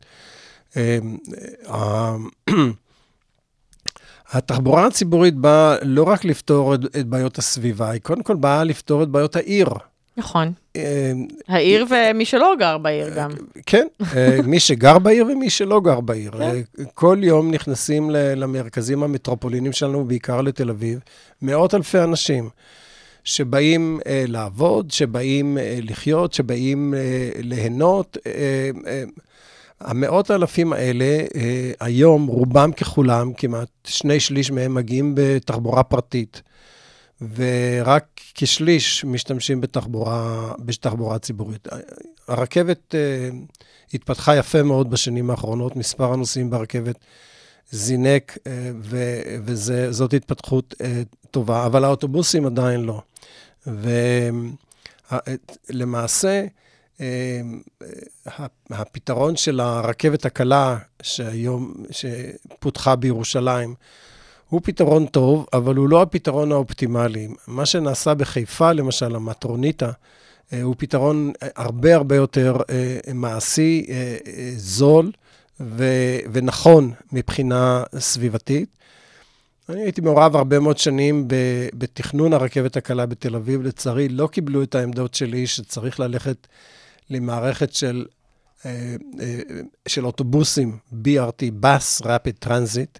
התחבורה הציבורית באה לא רק לפתור את, את בעיות הסביבה, היא קודם כל באה לפתור את בעיות העיר. נכון. אה, העיר ומי שלא גר בעיר גם. כן, אה, מי שגר בעיר ומי שלא גר בעיר. כן. אה, כל יום נכנסים למרכזים המטרופולינים שלנו, בעיקר לתל אביב, מאות אלפי אנשים שבאים אה, לעבוד, שבאים לחיות, שבאים ליהנות. המאות האלפים האלה, אה, היום, רובם ככולם, כמעט שני שליש מהם מגיעים בתחבורה פרטית, ורק כשליש משתמשים בתחבורה, בתחבורה ציבורית. הרכבת אה, התפתחה יפה מאוד בשנים האחרונות, מספר הנוסעים ברכבת זינק, אה, וזאת התפתחות טובה, אבל האוטובוסים עדיין לא. ולמעשה, הפתרון של הרכבת הקלה שהיום, שפותחה בירושלים, הוא פתרון טוב, אבל הוא לא הפתרון האופטימלי. מה שנעשה בחיפה, למשל, המטרוניטה, אה, הוא פתרון אה, הרבה הרבה יותר אה, מעשי, אה, אה, זול ו- ונכון מבחינה סביבתית. אני הייתי מעורב הרבה מאוד שנים בתכנון הרכבת הקלה בתל אביב. לצערי, לא קיבלו את העמדות שלי שצריך ללכת למערכת של, אה, אה, של אוטובוסים, BRT, Bus Rapid Transit,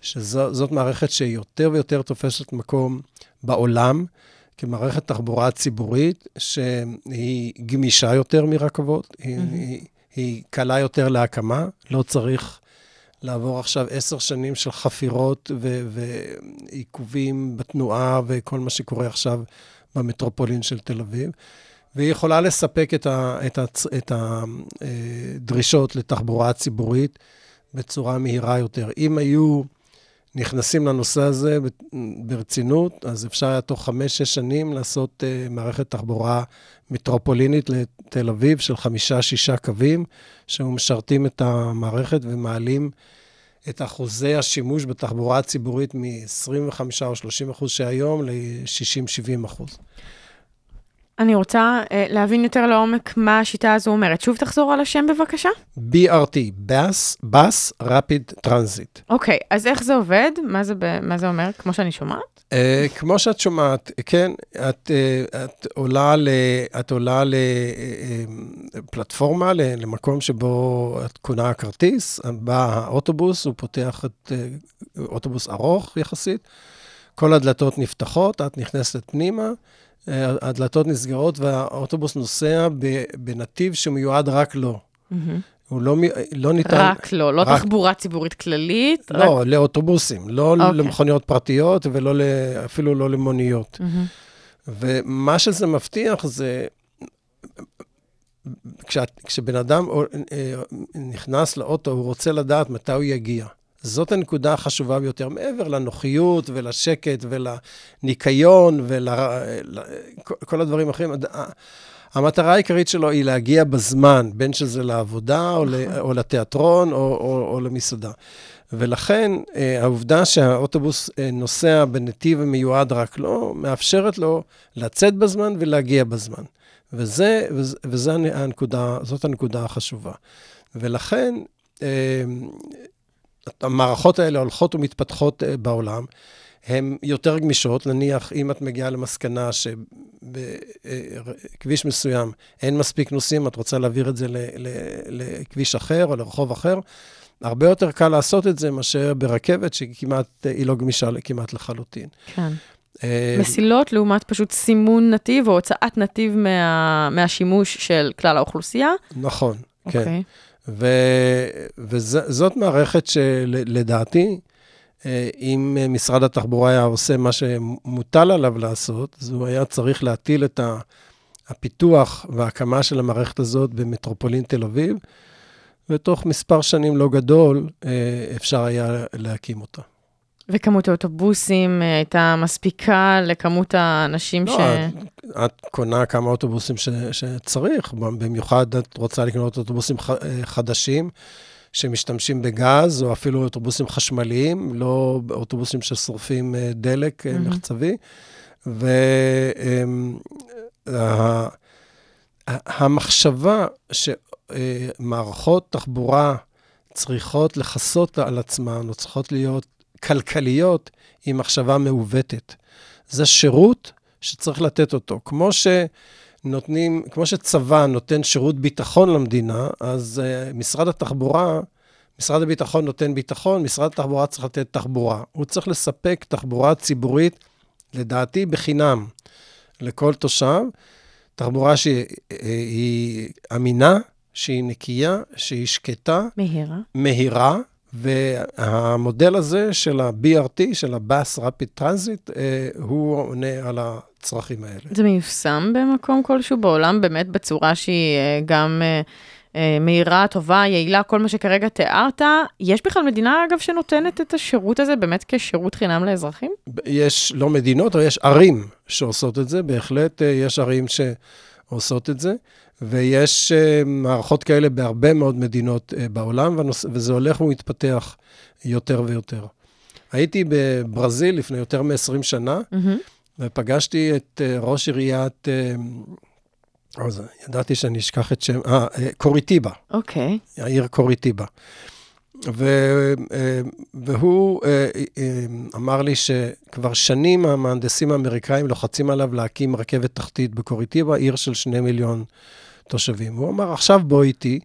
שזאת מערכת שיותר ויותר תופסת מקום בעולם כמערכת תחבורה ציבורית, שהיא גמישה יותר מרכבות, היא, היא, היא קלה יותר להקמה, לא צריך לעבור עכשיו עשר שנים של חפירות ו- ועיכובים בתנועה וכל מה שקורה עכשיו במטרופולין של תל אביב. והיא יכולה לספק את, ה, את, ה, את הדרישות לתחבורה ציבורית בצורה מהירה יותר. אם היו נכנסים לנושא הזה ברצינות, אז אפשר היה תוך חמש-שש שנים לעשות uh, מערכת תחבורה מטרופולינית לתל אביב של חמישה-שישה קווים, שמשרתים את המערכת ומעלים את אחוזי השימוש בתחבורה הציבורית מ-25 או 30 אחוז שהיום ל-60-70 אחוז. אני רוצה uh, להבין יותר לעומק מה השיטה הזו אומרת. שוב תחזור על השם בבקשה. BRT, Bus, Bus Rapid Transit. אוקיי, אז איך זה עובד? מה זה, ב- מה זה אומר? כמו שאני שומעת? Uh, כמו שאת שומעת, כן, את, uh, את עולה, ל, את עולה לפלטפורמה, למקום שבו את קונה כרטיס, בא האוטובוס, הוא פותח את uh, אוטובוס ארוך יחסית, כל הדלתות נפתחות, את נכנסת פנימה, הדלתות נסגרות והאוטובוס נוסע בנתיב שמיועד רק לו. הוא לא, לא ניתן... רק לא, לא רק- תחבורה ציבורית כללית. רק... לא, לאוטובוסים, לא אוקיי. למכוניות פרטיות ולא ל- אפילו לא למוניות. מהמם. ומה שזה מבטיח זה, כשאת, כשבן אדם אה, נכנס לאוטו, הוא רוצה לדעת מתי הוא יגיע. זאת הנקודה החשובה ביותר, מעבר לנוחיות ולשקט ולניקיון ולכל הדברים האחרים. המטרה העיקרית שלו היא להגיע בזמן, בין שזה לעבודה או, ל, או לתיאטרון או, או, או למסעדה. ולכן אה, העובדה שהאוטובוס אה, נוסע בנתיב המיועד רק לו, מאפשרת לו לצאת בזמן ולהגיע בזמן. וזה, וזה, וזה הנקודה, זאת הנקודה החשובה. ולכן אה, המערכות האלה הולכות ומתפתחות אה, בעולם. הן יותר גמישות, נניח אם את מגיעה למסקנה שבכביש מסוים אין מספיק נוסעים, את רוצה להעביר את זה לכביש אחר או לרחוב אחר, הרבה יותר קל לעשות את זה מאשר ברכבת, שכמעט, היא לא גמישה כמעט לחלוטין. כן. אה, מסילות לעומת פשוט סימון נתיב או הוצאת נתיב מה, מהשימוש של כלל האוכלוסייה. נכון, כן. ו- וזאת מערכת שלדעתי, אה, אם משרד התחבורה היה עושה מה שמוטל עליו לעשות, אז הוא היה צריך להטיל את הפיתוח וההקמה של המערכת הזאת במטרופולין תל אביב, ותוך מספר שנים לא גדול אה, אפשר היה להקים אותה. וכמות האוטובוסים אה, הייתה מספיקה לכמות האנשים לא, ש... את, את קונה כמה אוטובוסים ש, שצריך, במיוחד את רוצה לקנות אוטובוסים ח, אה, חדשים שמשתמשים בגז, או אפילו אוטובוסים חשמליים, לא אוטובוסים ששורפים אה, דלק mm-hmm. מחצבי. והמחשבה שמערכות תחבורה צריכות לכסות על עצמן, או צריכות להיות כלכליות, היא מחשבה מעוותת. זה שירות שצריך לתת אותו. כמו נותנים, כמו שצבא נותן שירות ביטחון למדינה, אז uh, משרד התחבורה, משרד הביטחון נותן ביטחון, משרד התחבורה צריך לתת תחבורה. הוא צריך לספק תחבורה ציבורית, לדעתי, בחינם לכל תושב. תחבורה שהיא אמינה, שהיא נקייה, שהיא שקטה, מהירה. מהירה, והמודל הזה של ה-BRT, של ה-Bus Rapid Transit, אה, הוא עונה על הצרכים האלה. זה מיושם במקום כלשהו בעולם, באמת בצורה שהיא אה, גם אה, מהירה, טובה, יעילה, כל מה שכרגע תיארת. יש בכלל מדינה, אגב, שנותנת את השירות הזה באמת כשירות חינם לאזרחים? יש לא מדינות, אבל יש ערים שעושות את זה, בהחלט יש ערים שעושות את זה, ויש אה, מערכות כאלה בהרבה מאוד מדינות אה, בעולם, וזה הולך ומתפתח יותר ויותר. הייתי בברזיל לפני יותר מ-20 שנה, מהמם. ופגשתי את אה, ראש עיריית, אז ידעתי שאני אשכח את שם, אה, קוריטיבה. אוקיי. העיר קוריטיבה. ו, והוא אמר לי שכבר שנים המהנדסים האמריקאים לוחצים עליו להקים רכבת תחתית בקוריטיבה, עיר של שני מיליון תושבים. הוא אמר, עכשיו בוא איתי.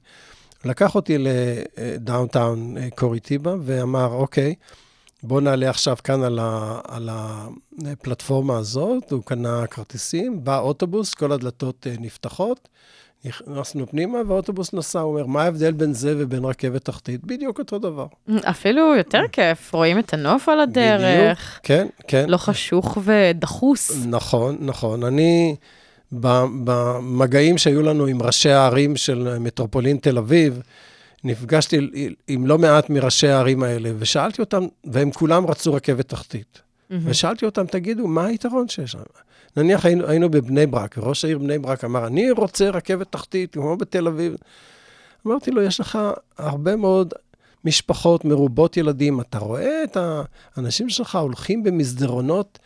לקח אותי לדאונטאון קוריטיבה ואמר, אוקיי, בוא נעלה עכשיו כאן על, ה, על הפלטפורמה הזאת. הוא קנה כרטיסים, בא אוטובוס, כל הדלתות אה, נפתחות. נכנסנו פנימה, והאוטובוס נסע, הוא אומר, מה ההבדל בין זה ובין רכבת תחתית? בדיוק אותו דבר. אפילו יותר כיף, רואים את הנוף על הדרך, בדיוק, כן, כן. לא חשוך ודחוס. נכון, נכון. אני, במגעים שהיו לנו עם ראשי הערים של מטרופולין תל אביב, נפגשתי עם לא מעט מראשי הערים האלה, ושאלתי אותם, והם כולם רצו רכבת תחתית. ושאלתי אותם, תגידו, מה היתרון שיש שם? נניח היינו, היינו בבני ברק, וראש העיר בני ברק אמר, אני רוצה רכבת תחתית, כמו בתל אביב. אמרתי לו, יש לך הרבה מאוד משפחות מרובות ילדים, אתה רואה את האנשים שלך הולכים במסדרונות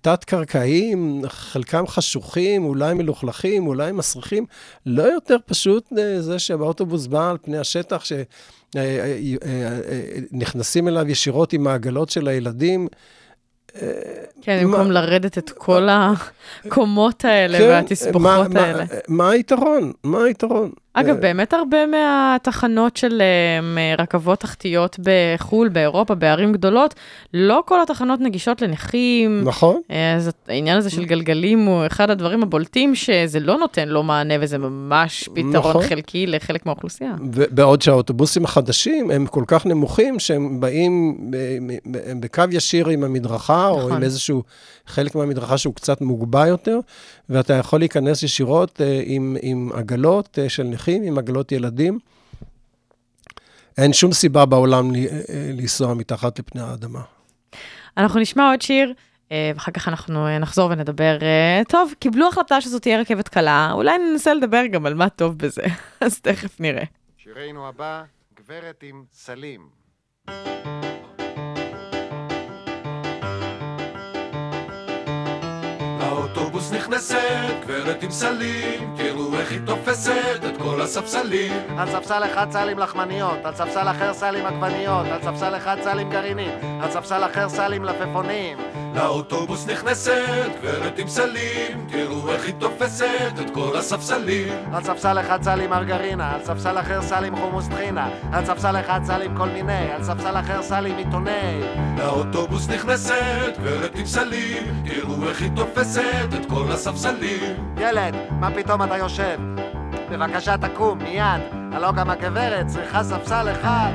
תת-קרקעיים, חלקם חשוכים, אולי מלוכלכים, אולי מסריחים. לא יותר פשוט אה, זה שבאוטובוס בא על פני השטח, שנכנסים אליו ישירות עם העגלות של הילדים. כן, מה- במקום לרדת את כל הקומות האלה כן, והתסבוכות מה- מה- האלה. מה היתרון? מה היתרון? אגב, אה, באמת הרבה מהתחנות של אמ, רכבות תחתיות בחו"ל, באירופה, בערים גדולות, לא כל התחנות נגישות לנכים. נכון. אה, אז העניין הזה של גלגלים הוא אחד הדברים הבולטים שזה לא נותן לו מענה וזה ממש פתרון נכון. חלקי לחלק מהאוכלוסייה. בעוד שהאוטובוסים החדשים הם כל כך נמוכים, שהם באים הם בקו ישיר עם המדרכה, או נכון. עם איזשהו חלק מהמדרכה שהוא קצת מוגבע יותר, ואתה יכול להיכנס ישירות אה, עם, עם עגלות אה, של נכים, עם עגלות ילדים. אין שום סיבה בעולם ל- אה, לנסוע מתחת לפני האדמה. אנחנו נשמע עוד שיר. ואחר כך אנחנו נחזור ונדבר, טוב, קיבלו החלטה שזאת תהיה רכבת קלה, אולי ננסה לדבר גם על מה טוב בזה, אז תכף נראה. שירנו הבא, גברת עם סלים. לאוטובוס נכנסת, גברת עם סלים, תראו איך היא תופסת את כל הספסלים. על ספסל אחד סלים לחמניות, על ספסל אחר סלים עגבניות, על ספסל אחד סלים גרעינים, על ספסל אחר סלים לפפונים. לאוטובוס נכנסת, גברת עם סלים, תראו איך היא תופסת את כל הספסלים. על ספסל אחד סלים מרגרינה, על ספסל אחר סלים חומוס טחינה, על ספסל אחד סלים כל מיני, על ספסל אחר סלים עיתוני. לאוטובוס נכנסת, גברת עם סלים, תראו איך היא תופסת את כל הספסלים. ילד, מה פתאום אתה יושב? בבקשה תקום, מיד. הלא גם הגברת צריכה ספסל אחד.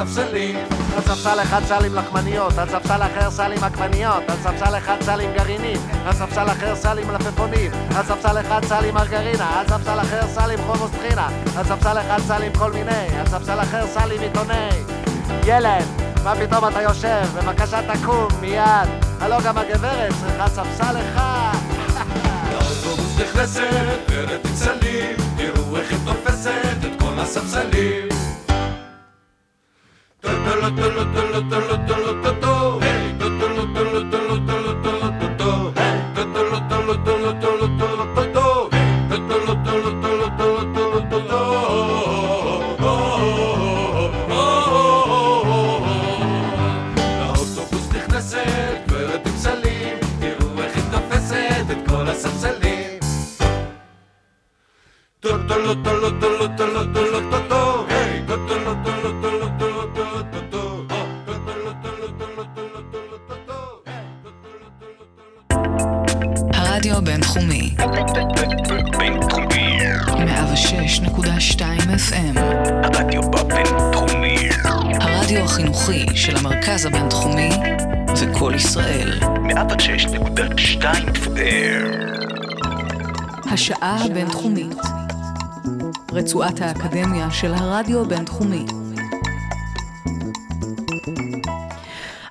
הספסלים. על ספסל אחד סלים לחמניות, על ספסל אחר סלים עגבניות, על ספסל אחד סלים גרעינים, על ספסל אחר סלים לפפונים, על ספסל אחד סלים מרגרינה, על ספסל אחר סלים חומוס טחינה, על ספסל אחד סלים כל מיני, על ספסל אחר סלים עיתוני. ילד, מה פתאום אתה יושב? בבקשה תקום, מיד. הלא גם הגברת צריכה ספסל אחד. לאוטובוס נכנסת, ורד עם סלים, תראו איך היא תופסת את כל הספסלים. הרדיו הבינתחומי, 106.2 FM, הרדיו הבינתחומי, הרדיו החינוכי של המרכז הבינתחומי וקול ישראל. 106.2 FM. השעה הבינתחומית, רצועת האקדמיה של הרדיו הבינתחומי.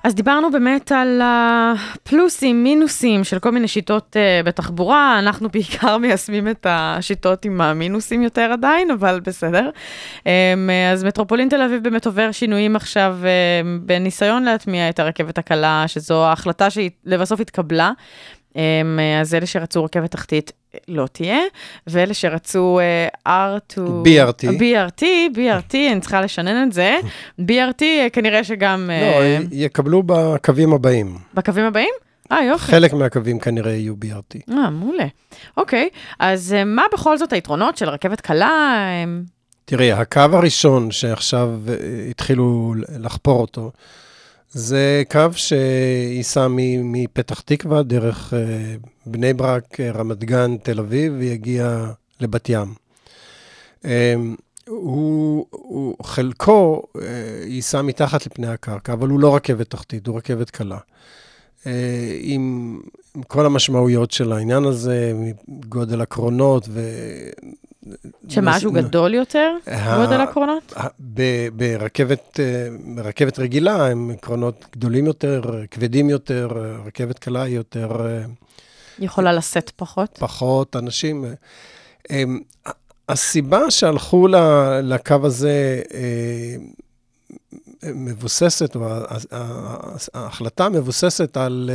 אז דיברנו באמת על הפלוסים, מינוסים של כל מיני שיטות uh, בתחבורה, אנחנו בעיקר מיישמים את השיטות עם המינוסים יותר עדיין, אבל בסדר. Um, אז מטרופולין תל אביב באמת עובר שינויים עכשיו um, בניסיון להטמיע את הרכבת הקלה, שזו ההחלטה שלבסוף התקבלה. Um, אז אלה שרצו רכבת תחתית לא תהיה, ואלה שרצו uh, R2... BRT. BRT, BRT, אני צריכה לשנן את זה. BRT, uh, כנראה שגם... לא, אה, יקבלו בקווים הבאים. בקווים הבאים? אה, יופי. חלק מהקווים כנראה יהיו BRT. אה, מעולה. אוקיי, אז אה, מה בכל זאת היתרונות של רכבת קלה? אה, תראי, הקו הראשון שעכשיו אה, התחילו לחפור אותו, זה קו שייסע מפתח תקווה דרך אה, בני ברק, אה, רמת גן, תל אביב, ויגיע לבת ים. אה, הוא, הוא חלקו אה, ייסע מתחת לפני הקרקע, אבל הוא לא רכבת תחתית, הוא רכבת קלה. עם, עם כל המשמעויות של העניין הזה, גודל הקרונות. שמשהו נוס- גדול יותר? גודל הקרונות? ה- ב- ברכבת, אה, ברכבת רגילה הם קרונות גדולים יותר, כבדים יותר, רכבת קלה היא יותר, אה, יכולה לשאת פחות? פחות אנשים. אמ, הסיבה שהלכו לקו הזה אה, מבוססת, או ההחלטה מבוססת על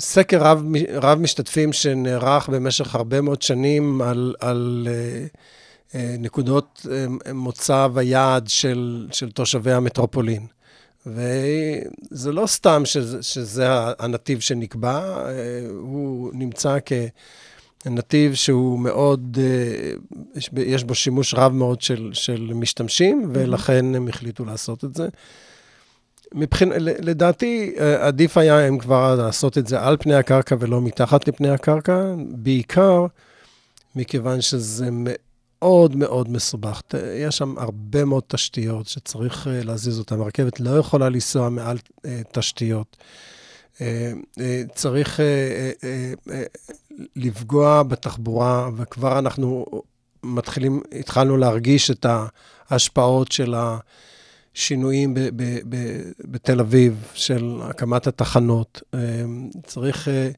סקר רב, רב משתתפים שנערך במשך הרבה מאוד שנים על, על אה, אה, נקודות אה, מוצא ויעד של, של תושבי המטרופולין. וזה לא סתם שזה, שזה הנתיב שנקבע, הוא נמצא כנתיב שהוא מאוד, יש בו שימוש רב מאוד של, של משתמשים, ולכן הם החליטו לעשות את זה. מבחינ... לדעתי, אה, עדיף היה אם כבר לעשות את זה על פני הקרקע ולא מתחת לפני הקרקע, בעיקר מכיוון שזה מאוד מאוד מסובך. יש שם הרבה מאוד תשתיות שצריך אה, להזיז אותן. הרכבת לא יכולה לנסוע מעל אה, תשתיות. צריך לפגוע בתחבורה, וכבר אנחנו מתחילים, התחלנו להרגיש את ההשפעות של השינויים ב- ב- ב- בתל אביב, של הקמת התחנות. אה, צריך אה,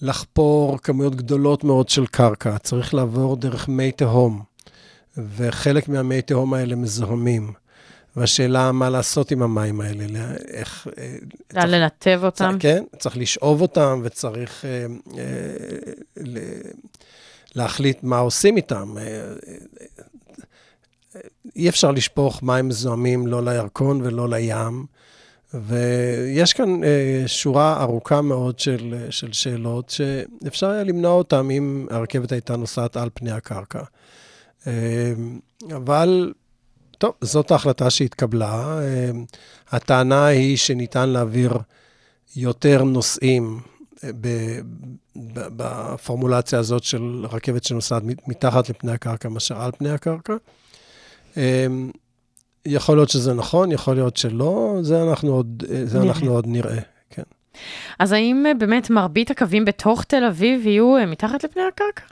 לחפור כמויות גדולות מאוד של קרקע, צריך לעבור דרך מי תהום, וחלק מהמי תהום האלה מזוהמים. והשאלה מה לעשות עם המים האלה, לה- איך... אה, צריך- לנתב אותם? צריך, כן, צריך לשאוב אותם וצריך אה, אה, ל, להחליט מה עושים איתם. אה, אה, אי אפשר לשפוך מים מזוהמים לא לירקון ולא לים, ויש כאן אה, שורה ארוכה מאוד של, אה, של שאלות שאפשר היה למנוע אותן אם הרכבת הייתה נוסעת על פני הקרקע. אה, אבל טוב, זאת ההחלטה שהתקבלה. אה, הטענה היא שניתן להעביר יותר נוסעים אה, בפורמולציה הזאת של רכבת שנוסעת מת- מתחת לפני הקרקע מאשר על פני הקרקע. אה, יכול להיות שזה נכון, יכול להיות שלא, זה אנחנו עוד, אה, זה נראה. אנחנו עוד נראה. כן. אז האם אה, באמת מרבית הקווים בתוך תל אביב יהיו אה, מתחת לפני הקרקע?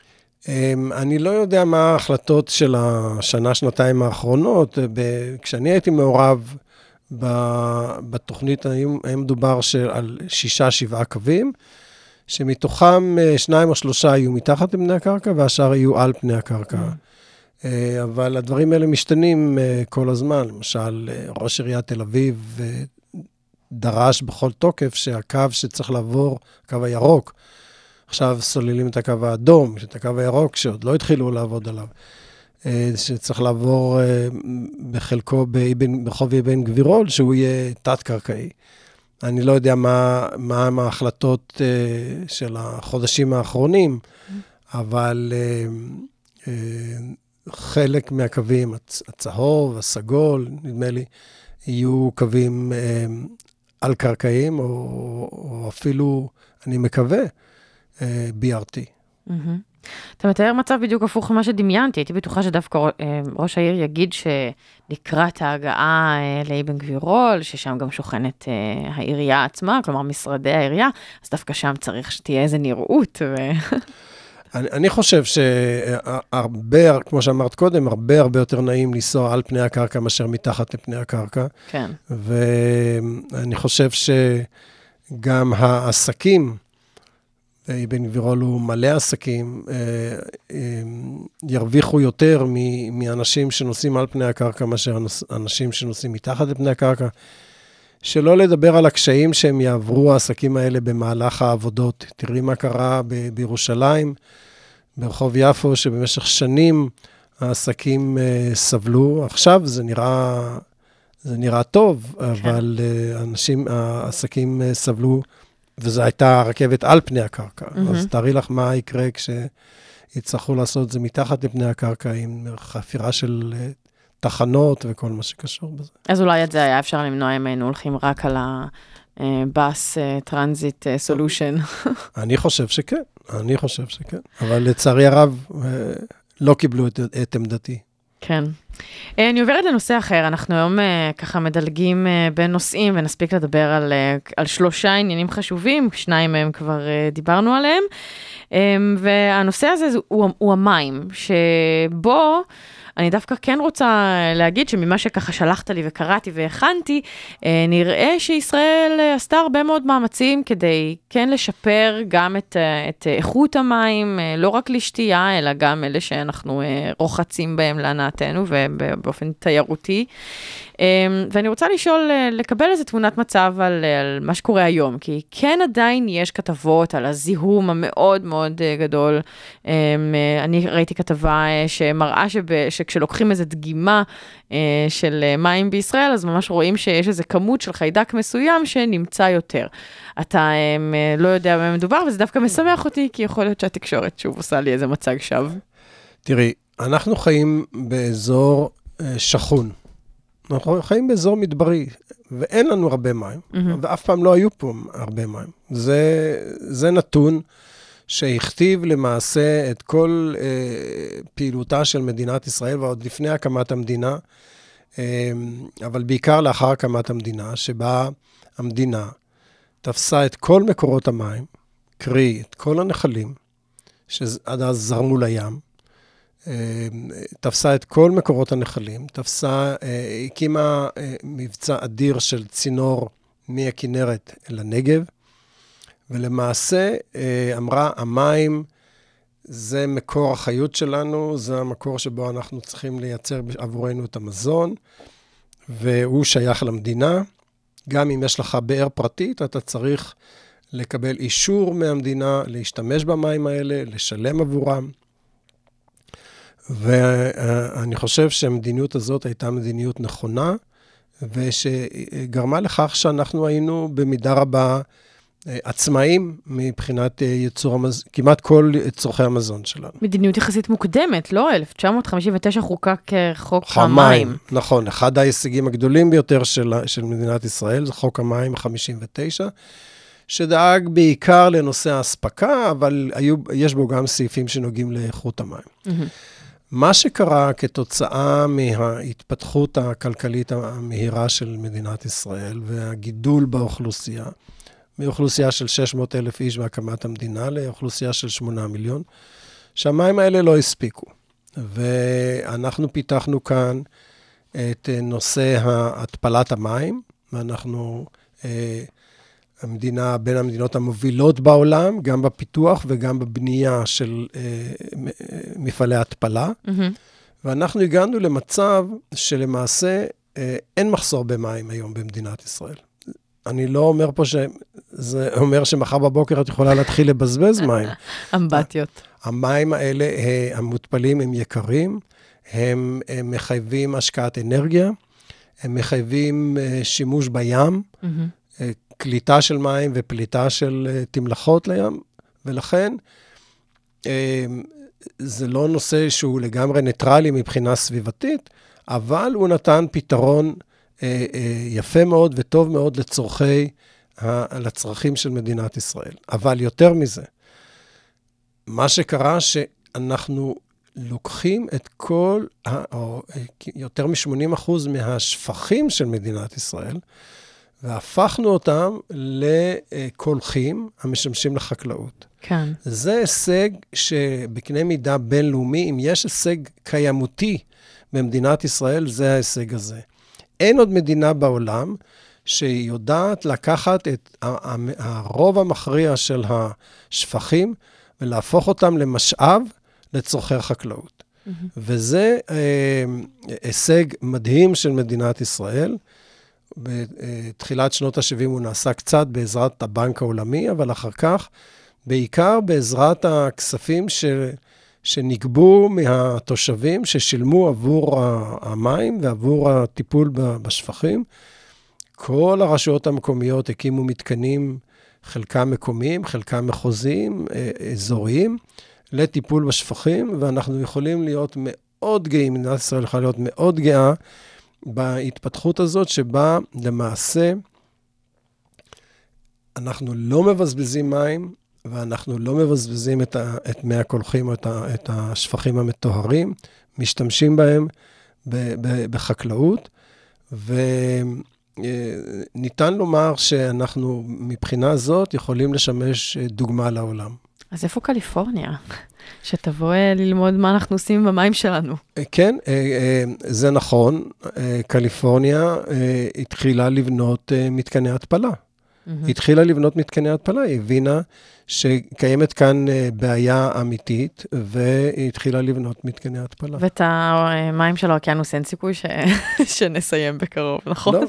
אמ, אני לא יודע מה ההחלטות של השנה, שנתיים האחרונות. כשאני הייתי מעורב בתוכנית, היה מדובר של- על שישה, שבעה קווים, שמתוכם שניים או שלושה יהיו מתחת לפני הקרקע, והשאר יהיו על פני הקרקע. אה, אבל הדברים האלה משתנים אה, כל הזמן. למשל, אה, ראש עיריית תל אביב אה, דרש בכל תוקף שהקו שצריך לעבור, הקו הירוק, עכשיו סוללים את הקו האדום, את הקו הירוק, שעוד לא התחילו לעבוד עליו, אה, שצריך לעבור אה, בחלקו ברחוב אבן גבירול, שהוא יהיה תת-קרקעי. אני לא יודע מה, מה הם ההחלטות אה, של החודשים האחרונים, אבל אה, אה, חלק מהקווים, הצ- הצהוב, הסגול, נדמה לי, יהיו קווים אה, על-קרקעיים, או, או אפילו, אני מקווה, אה, BRT. מהמם. אתה מתאר מצב בדיוק הפוך ממה שדמיינתי, הייתי בטוחה שדווקא אה, ראש העיר יגיד שלקראת ההגעה אה, לאבן גבירול, ששם גם שוכנת אה, העירייה עצמה, כלומר משרדי העירייה, אז דווקא שם צריך שתהיה איזה נראות. אני, אני חושב שהרבה, כמו שאמרת קודם, הרבה הרבה יותר נעים לנסוע על פני הקרקע מאשר מתחת לפני הקרקע. כן. ואני חושב שגם העסקים, אבן גבירול הוא מלא עסקים, אה, אה, ירוויחו יותר מאנשים שנוסעים על פני הקרקע מאשר אנשים שנוסעים מתחת לפני הקרקע. שלא לדבר על הקשיים שהם יעברו, העסקים האלה, במהלך העבודות. תראי מה קרה ב- בירושלים, ברחוב יפו, שבמשך שנים העסקים אה, סבלו. עכשיו זה נראה, זה נראה טוב, אבל אה, אנשים, העסקים אה, סבלו, וזו הייתה רכבת על פני הקרקע. מהמם. אז תארי לך מה יקרה כשיצטרכו לעשות את זה מתחת לפני הקרקע, עם חפירה של תחנות וכל מה שקשור בזה. אז אולי את זה היה אפשר למנוע אם היינו הולכים רק על ה bus transit solution. אני חושב שכן, אני חושב שכן. אבל לצערי הרב, אה, לא קיבלו את, את עמדתי. כן. אה, אני עוברת לנושא אחר, אנחנו היום אה, ככה מדלגים אה, בין נושאים ונספיק לדבר על, אה, על שלושה עניינים חשובים, שניים מהם כבר אה, דיברנו עליהם. אה, והנושא הזה זה- הוא, הוא המים, שבו אני דווקא כן רוצה להגיד שממה שככה שלחת לי וקראתי והכנתי, אה, נראה שישראל אה, עשתה הרבה מאוד מאמצים כדי כן לשפר גם את, אה, את איכות המים, לא רק לשתייה, אלא גם אלה שאנחנו רוחצים בהם להנאתנו ובאופן תיירותי. אה, ואני רוצה לשאול, אה, לקבל איזה תמונת מצב על, אה, על מה שקורה היום, כי כן עדיין יש כתבות על הזיהום המאוד מאוד אה, גדול. אה, אני ראיתי כתבה אה, שמראה שב, שכשלוקחים איזו דגימה של מים בישראל, אז ממש רואים שיש איזו כמות של חיידק מסוים שנמצא יותר. אתה אה, לא יודע במה מדובר, וזה דווקא משמח אותי, כי יכול להיות שהתקשורת שוב עושה לי איזה מצג שווא. תראי, אנחנו חיים באזור שכון. אנחנו חיים באזור מדברי, ואין לנו הרבה מים, מהמם. ואף פעם לא היו פה הרבה מים. זה, זה נתון שהכתיב למעשה את כל אה, פעילותה של מדינת ישראל, ועוד לפני הקמת המדינה, אה, אבל בעיקר לאחר הקמת המדינה, שבה המדינה תפסה את כל מקורות המים, קרי, את כל הנחלים, שעד אז זרמו לים, תפסה את כל מקורות הנחלים, תפסה, אה, הקימה אה, מבצע אדיר של צינור מהכנרת אל הנגב, ולמעשה אה, אמרה, המים זה מקור החיות שלנו, זה המקור שבו אנחנו צריכים לייצר עבורנו את המזון, והוא שייך למדינה. גם אם יש לך באר פרטית, אתה צריך לקבל אישור מהמדינה להשתמש במים האלה, לשלם עבורם. ואני חושב שהמדיניות הזאת הייתה מדיניות נכונה, ושגרמה לכך שאנחנו היינו במידה רבה אה, עצמאים מבחינת אה, ייצור המזון, כמעט כל צורכי המזון שלנו. מדיניות יחסית מוקדמת, לא? 1959 חוקק אה, חוק המים. נכון, אחד ההישגים הגדולים ביותר של, של מדינת ישראל זה חוק המים 59, שדאג בעיקר לנושא האספקה, אבל היו, יש בו גם סעיפים שנוגעים לאיכות המים. מהמם. מה שקרה כתוצאה מההתפתחות הכלכלית המהירה של מדינת ישראל והגידול באוכלוסייה, מאוכלוסייה של 600 אלף איש בהקמת המדינה לאוכלוסייה של 8 מיליון, שהמים האלה לא הספיקו. ואנחנו פיתחנו כאן את נושא התפלת המים, ואנחנו אה, המדינה בין המדינות המובילות בעולם, גם בפיתוח וגם בבנייה של אה, אה, מפעלי התפלה. מהמם. ואנחנו הגענו למצב שלמעשה אה, אין מחסור במים היום במדינת ישראל. אני לא אומר פה שזה אומר שמחר בבוקר את יכולה להתחיל לבזבז מים. אמבטיות. המים האלה, אה, המותפלים, הם יקרים, הם, הם מחייבים השקעת אנרגיה, הם מחייבים אה, שימוש בים, מהמם. קליטה של מים ופליטה של אה, תמלחות לים, ולכן אה, זה לא נושא שהוא לגמרי ניטרלי מבחינה סביבתית, אבל הוא נתן פתרון אה, יפה מאוד וטוב מאוד לצורכי, לצרכים של מדינת ישראל. אבל יותר מזה, מה שקרה שאנחנו לוקחים את כל, או יותר מ-80% מהשפכים של מדינת ישראל, והפכנו אותם לקולחים המשמשים לחקלאות. כן. זה הישג שבקנה מידה בינלאומי, אם יש הישג קיימותי במדינת ישראל, זה ההישג הזה. אין עוד מדינה בעולם שיודעת לקחת את הרוב המכריע של השפכים ולהפוך אותם למשאב לצורכי החקלאות. וזה אה, הישג מדהים של מדינת ישראל. בתחילת שנות ה-70 הוא נעשה קצת בעזרת הבנק העולמי, אבל אחר כך, בעיקר בעזרת הכספים ש... שנגבו מהתושבים ששילמו עבור המים ועבור הטיפול בשפכים. כל הרשויות המקומיות הקימו מתקנים, חלקם מקומיים, חלקם מחוזיים, אה, אזוריים, לטיפול בשפכים, ואנחנו יכולים להיות מאוד גאים, מדינת ישראל יכולה להיות מאוד גאה בהתפתחות הזאת, שבה למעשה אנחנו לא מבזבזים מים, ואנחנו לא מבזבזים את, ה, את מי הקולחים או את, ה, את השפכים המטוהרים, משתמשים בהם ב, ב, בחקלאות, וניתן לומר שאנחנו מבחינה זאת יכולים לשמש אה, דוגמה לעולם. אז איפה קליפורניה? שתבוא אה, ללמוד מה אנחנו עושים עם המים שלנו. אה, כן, אה, זה נכון. קליפורניה התחילה לבנות מתקני התפלה. היא התחילה לבנות מתקני התפלה, היא הבינה שקיימת כאן אה, בעיה אמיתית, והיא התחילה לבנות מתקני התפלה. ואת המים של האוקיינוס אין סיכוי ש... שנסיים בקרוב, נכון? לא,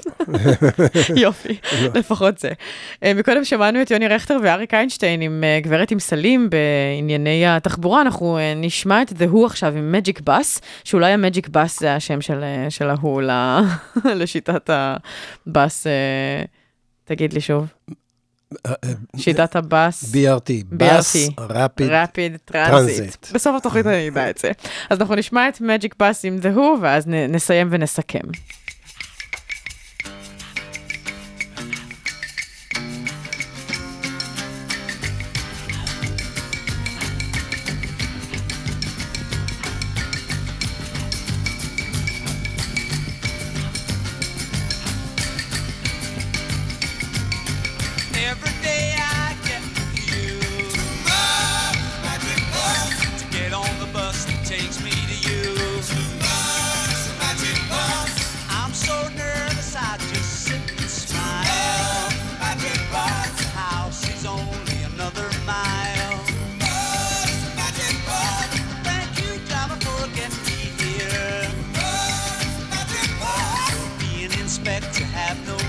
יופי, לפחות זה. אה, מקודם שמענו את יוני רכטר ואריק איינשטיין עם אה, גברת עם סלים בענייני התחבורה, אנחנו נשמע את The Who עכשיו עם Magic Bus, שאולי ה-Magic Bus זה השם של, של ההוא לשיטת הבאס, תגיד לי שוב, אה, אה, שיטת הבאס. BRT. Rapid Transit. Transit. בסוף התוכנית אני אדע את זה. אז אנחנו נשמע את Magic Bus עם The Who, ואז נסיים ונסכם. have no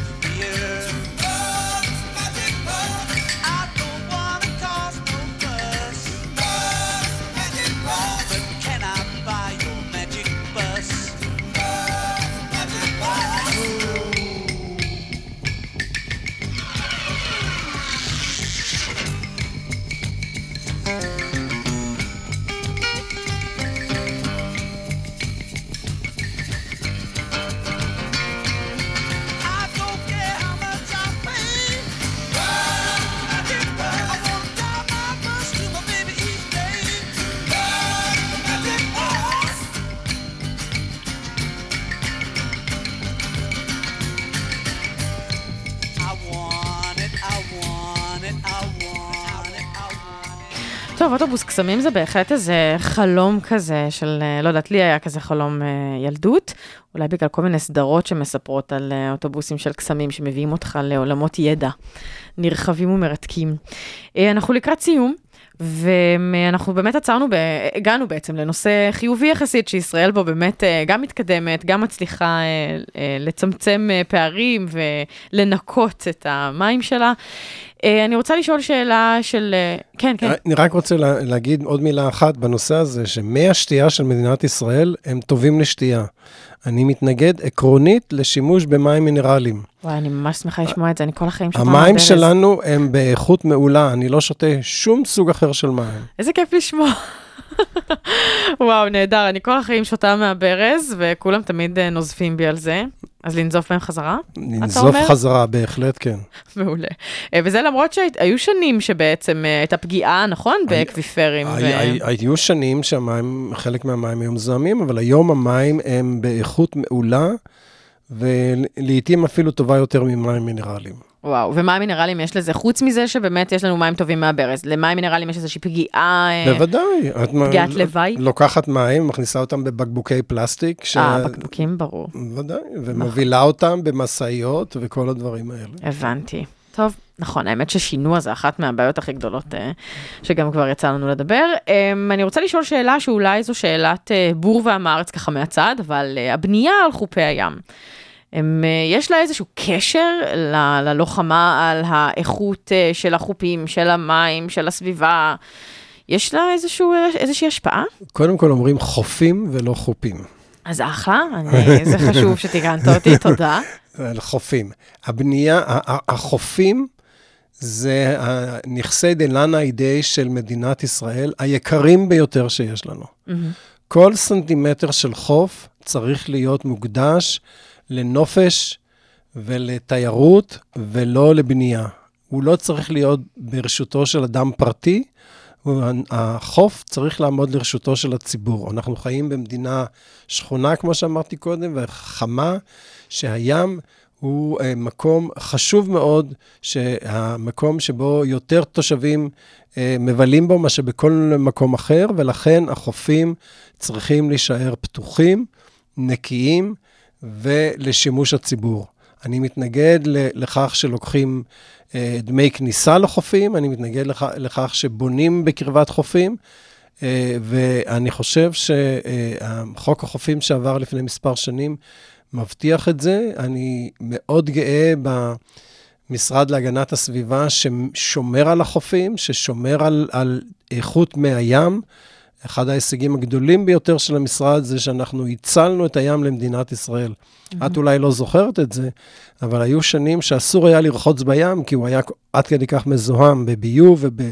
קסמים זה בהחלט איזה חלום כזה של, אה, לא יודעת, לי היה כזה חלום אה, ילדות, אולי בגלל כל מיני סדרות שמספרות על אה, אוטובוסים של קסמים שמביאים אותך לעולמות ידע נרחבים ומרתקים. אנחנו לקראת סיום. ואנחנו באמת עצרנו, ב... הגענו בעצם לנושא חיובי יחסית, שישראל בו באמת אה, גם מתקדמת, גם מצליחה אה, אה, לצמצם אה, פערים ולנקות את המים שלה. אה, אני רוצה לשאול שאלה של... אה, כן, כן. אני רק רוצה לה, להגיד עוד מילה אחת בנושא הזה, שמי השתייה של מדינת ישראל הם טובים לשתייה. אני מתנגד עקרונית לשימוש במים מינרליים. וואי, אני ממש שמחה לשמוע את זה, אני כל החיים שותה המים. שלנו הם באיכות מעולה, אני לא שותה שום סוג אחר של מים. איזה כיף לשמוע. וואו, נהדר, אני כל החיים שותה מהברז, וכולם תמיד אה, נוזפים בי על זה. אז לנזוף בהם חזרה? אומר? חזרה, בהחלט כן. מעולה. אה, וזה למרות שהיו שנים שבעצם אה, הייתה פגיעה, נכון? באקוויפרים. היו שנים שהמים, חלק מהמים היו מזוהמים, אבל היום המים הם באיכות מעולה, ולעיתים אפילו טובה יותר ממים מינרליים. וואו, ומים מינרליים יש לזה, חוץ מזה שבאמת יש לנו מים טובים מהברז, למים מינרליים יש איזושהי פגיעה... אה, בוודאי. את פגיעת לוואי? לוקחת מים, מכניסה אותם בבקבוקי פלסטיק. ש- אה, בקבוקים, ברור. בוודאי, ומובילה אותם במשאיות וכל הדברים האלה. הבנתי. טוב, נכון, האמת ששינוע זה אחת מהבעיות הכי גדולות אה, שגם כבר יצא לנו לדבר. אה, אני רוצה לשאול שאלה שאולי זו שאלת אה, בור ועם הארץ ככה מהצד, אבל הבנייה על חופי הים, הם, אה, יש לה איזשהו קשר ל- ללוחמה על האיכות אה, של החופים, של המים, של הסביבה? יש לה איזשהו, איזושהי השפעה? קודם כל אומרים חופים ולא חופים. אז אחלה, אני, זה חשוב שתיקנת אותי, תודה. על חופים. הבנייה, החופים זה הנכסי דלנה אידי של מדינת ישראל, היקרים ביותר שיש לנו. כל סנטימטר של חוף צריך להיות מוקדש לנופש ולתיירות ולא לבנייה. הוא לא צריך להיות ברשותו של אדם פרטי, החוף צריך לעמוד לרשותו של הציבור. אנחנו חיים במדינה שכונה, כמו שאמרתי קודם, וחמה, שהים הוא אה, מקום חשוב מאוד, שהמקום שבו יותר תושבים אה, מבלים בו מאשר בכל מקום אחר, ולכן החופים צריכים להישאר פתוחים, נקיים ולשימוש הציבור. אני מתנגד לכך שלוקחים אה, דמי כניסה לחופים, אני מתנגד לכ- לכך שבונים בקרבת חופים, אה, ואני חושב שחוק החופים שעבר לפני מספר שנים מבטיח את זה. אני מאוד גאה במשרד להגנת הסביבה ששומר על החופים, ששומר על, על איכות מי הים. אחד ההישגים הגדולים ביותר של המשרד זה שאנחנו הצלנו את הים למדינת ישראל. את אולי לא זוכרת את זה, אבל היו שנים שאסור היה לרחוץ בים, כי הוא היה עד כדי כך מזוהם בביוב וב,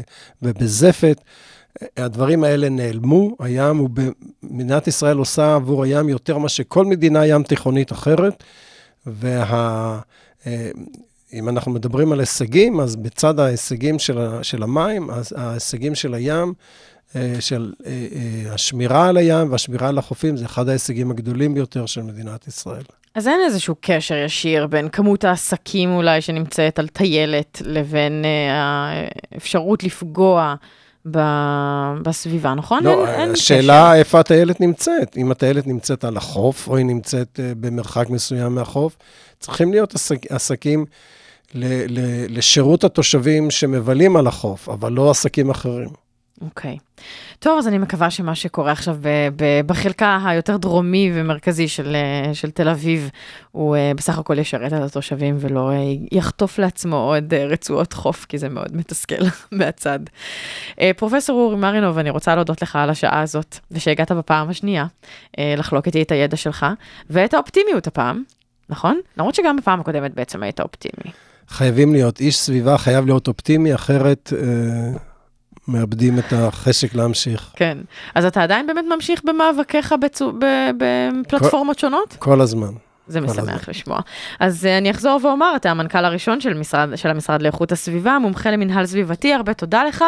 ובזפת. הדברים האלה נעלמו, הים הוא, מדינת ישראל עושה עבור הים יותר מה שכל מדינה ים תיכונית אחרת, וה... אם אנחנו מדברים על הישגים, אז בצד ההישגים של, של המים, אז ההישגים של הים, אה, של אה, אה, השמירה על הים והשמירה על החופים, זה אחד ההישגים הגדולים ביותר של מדינת ישראל. אז אין איזשהו קשר ישיר בין כמות העסקים אולי שנמצאת על טיילת לבין אה, האפשרות לפגוע ב... בסביבה, נכון? לא, אין, אין השאלה קשר. איפה הטיילת נמצאת. אם הטיילת נמצאת על החוף, או היא נמצאת אה, במרחק מסוים מהחוף, צריכים להיות עסק, עסקים ל, ל, לשירות התושבים שמבלים על החוף, אבל לא עסקים אחרים. אוקיי. טוב, אז אני מקווה שמה שקורה עכשיו ב- בחלקה היותר דרומי ומרכזי של, אה, של תל אביב, הוא אה, בסך הכל ישרת את התושבים ולא אה, יחטוף לעצמו עוד אה, רצועות חוף, כי זה מאוד מתסכל מהצד. אה, פרופסור אורי מרינוב, אני רוצה להודות לך על השעה הזאת, ושהגעת בפעם השנייה אה, לחלוק איתי את הידע שלך, ואת האופטימיות הפעם, נכון? למרות שגם בפעם הקודמת בעצם היית אופטימי. חייבים להיות, איש סביבה חייב להיות אופטימי, אחרת אה, מאבדים את החשק להמשיך. כן. אז אתה עדיין באמת ממשיך במאבקיך בצו, ב- בפלטפורמות שונות? כל הזמן. זה כל משמח. לשמוע. אז uh, אני אחזור ואומר, אתה המנכ"ל הראשון של, משרד, של המשרד לאיכות הסביבה, מומחה למינהל סביבתי, הרבה תודה לך,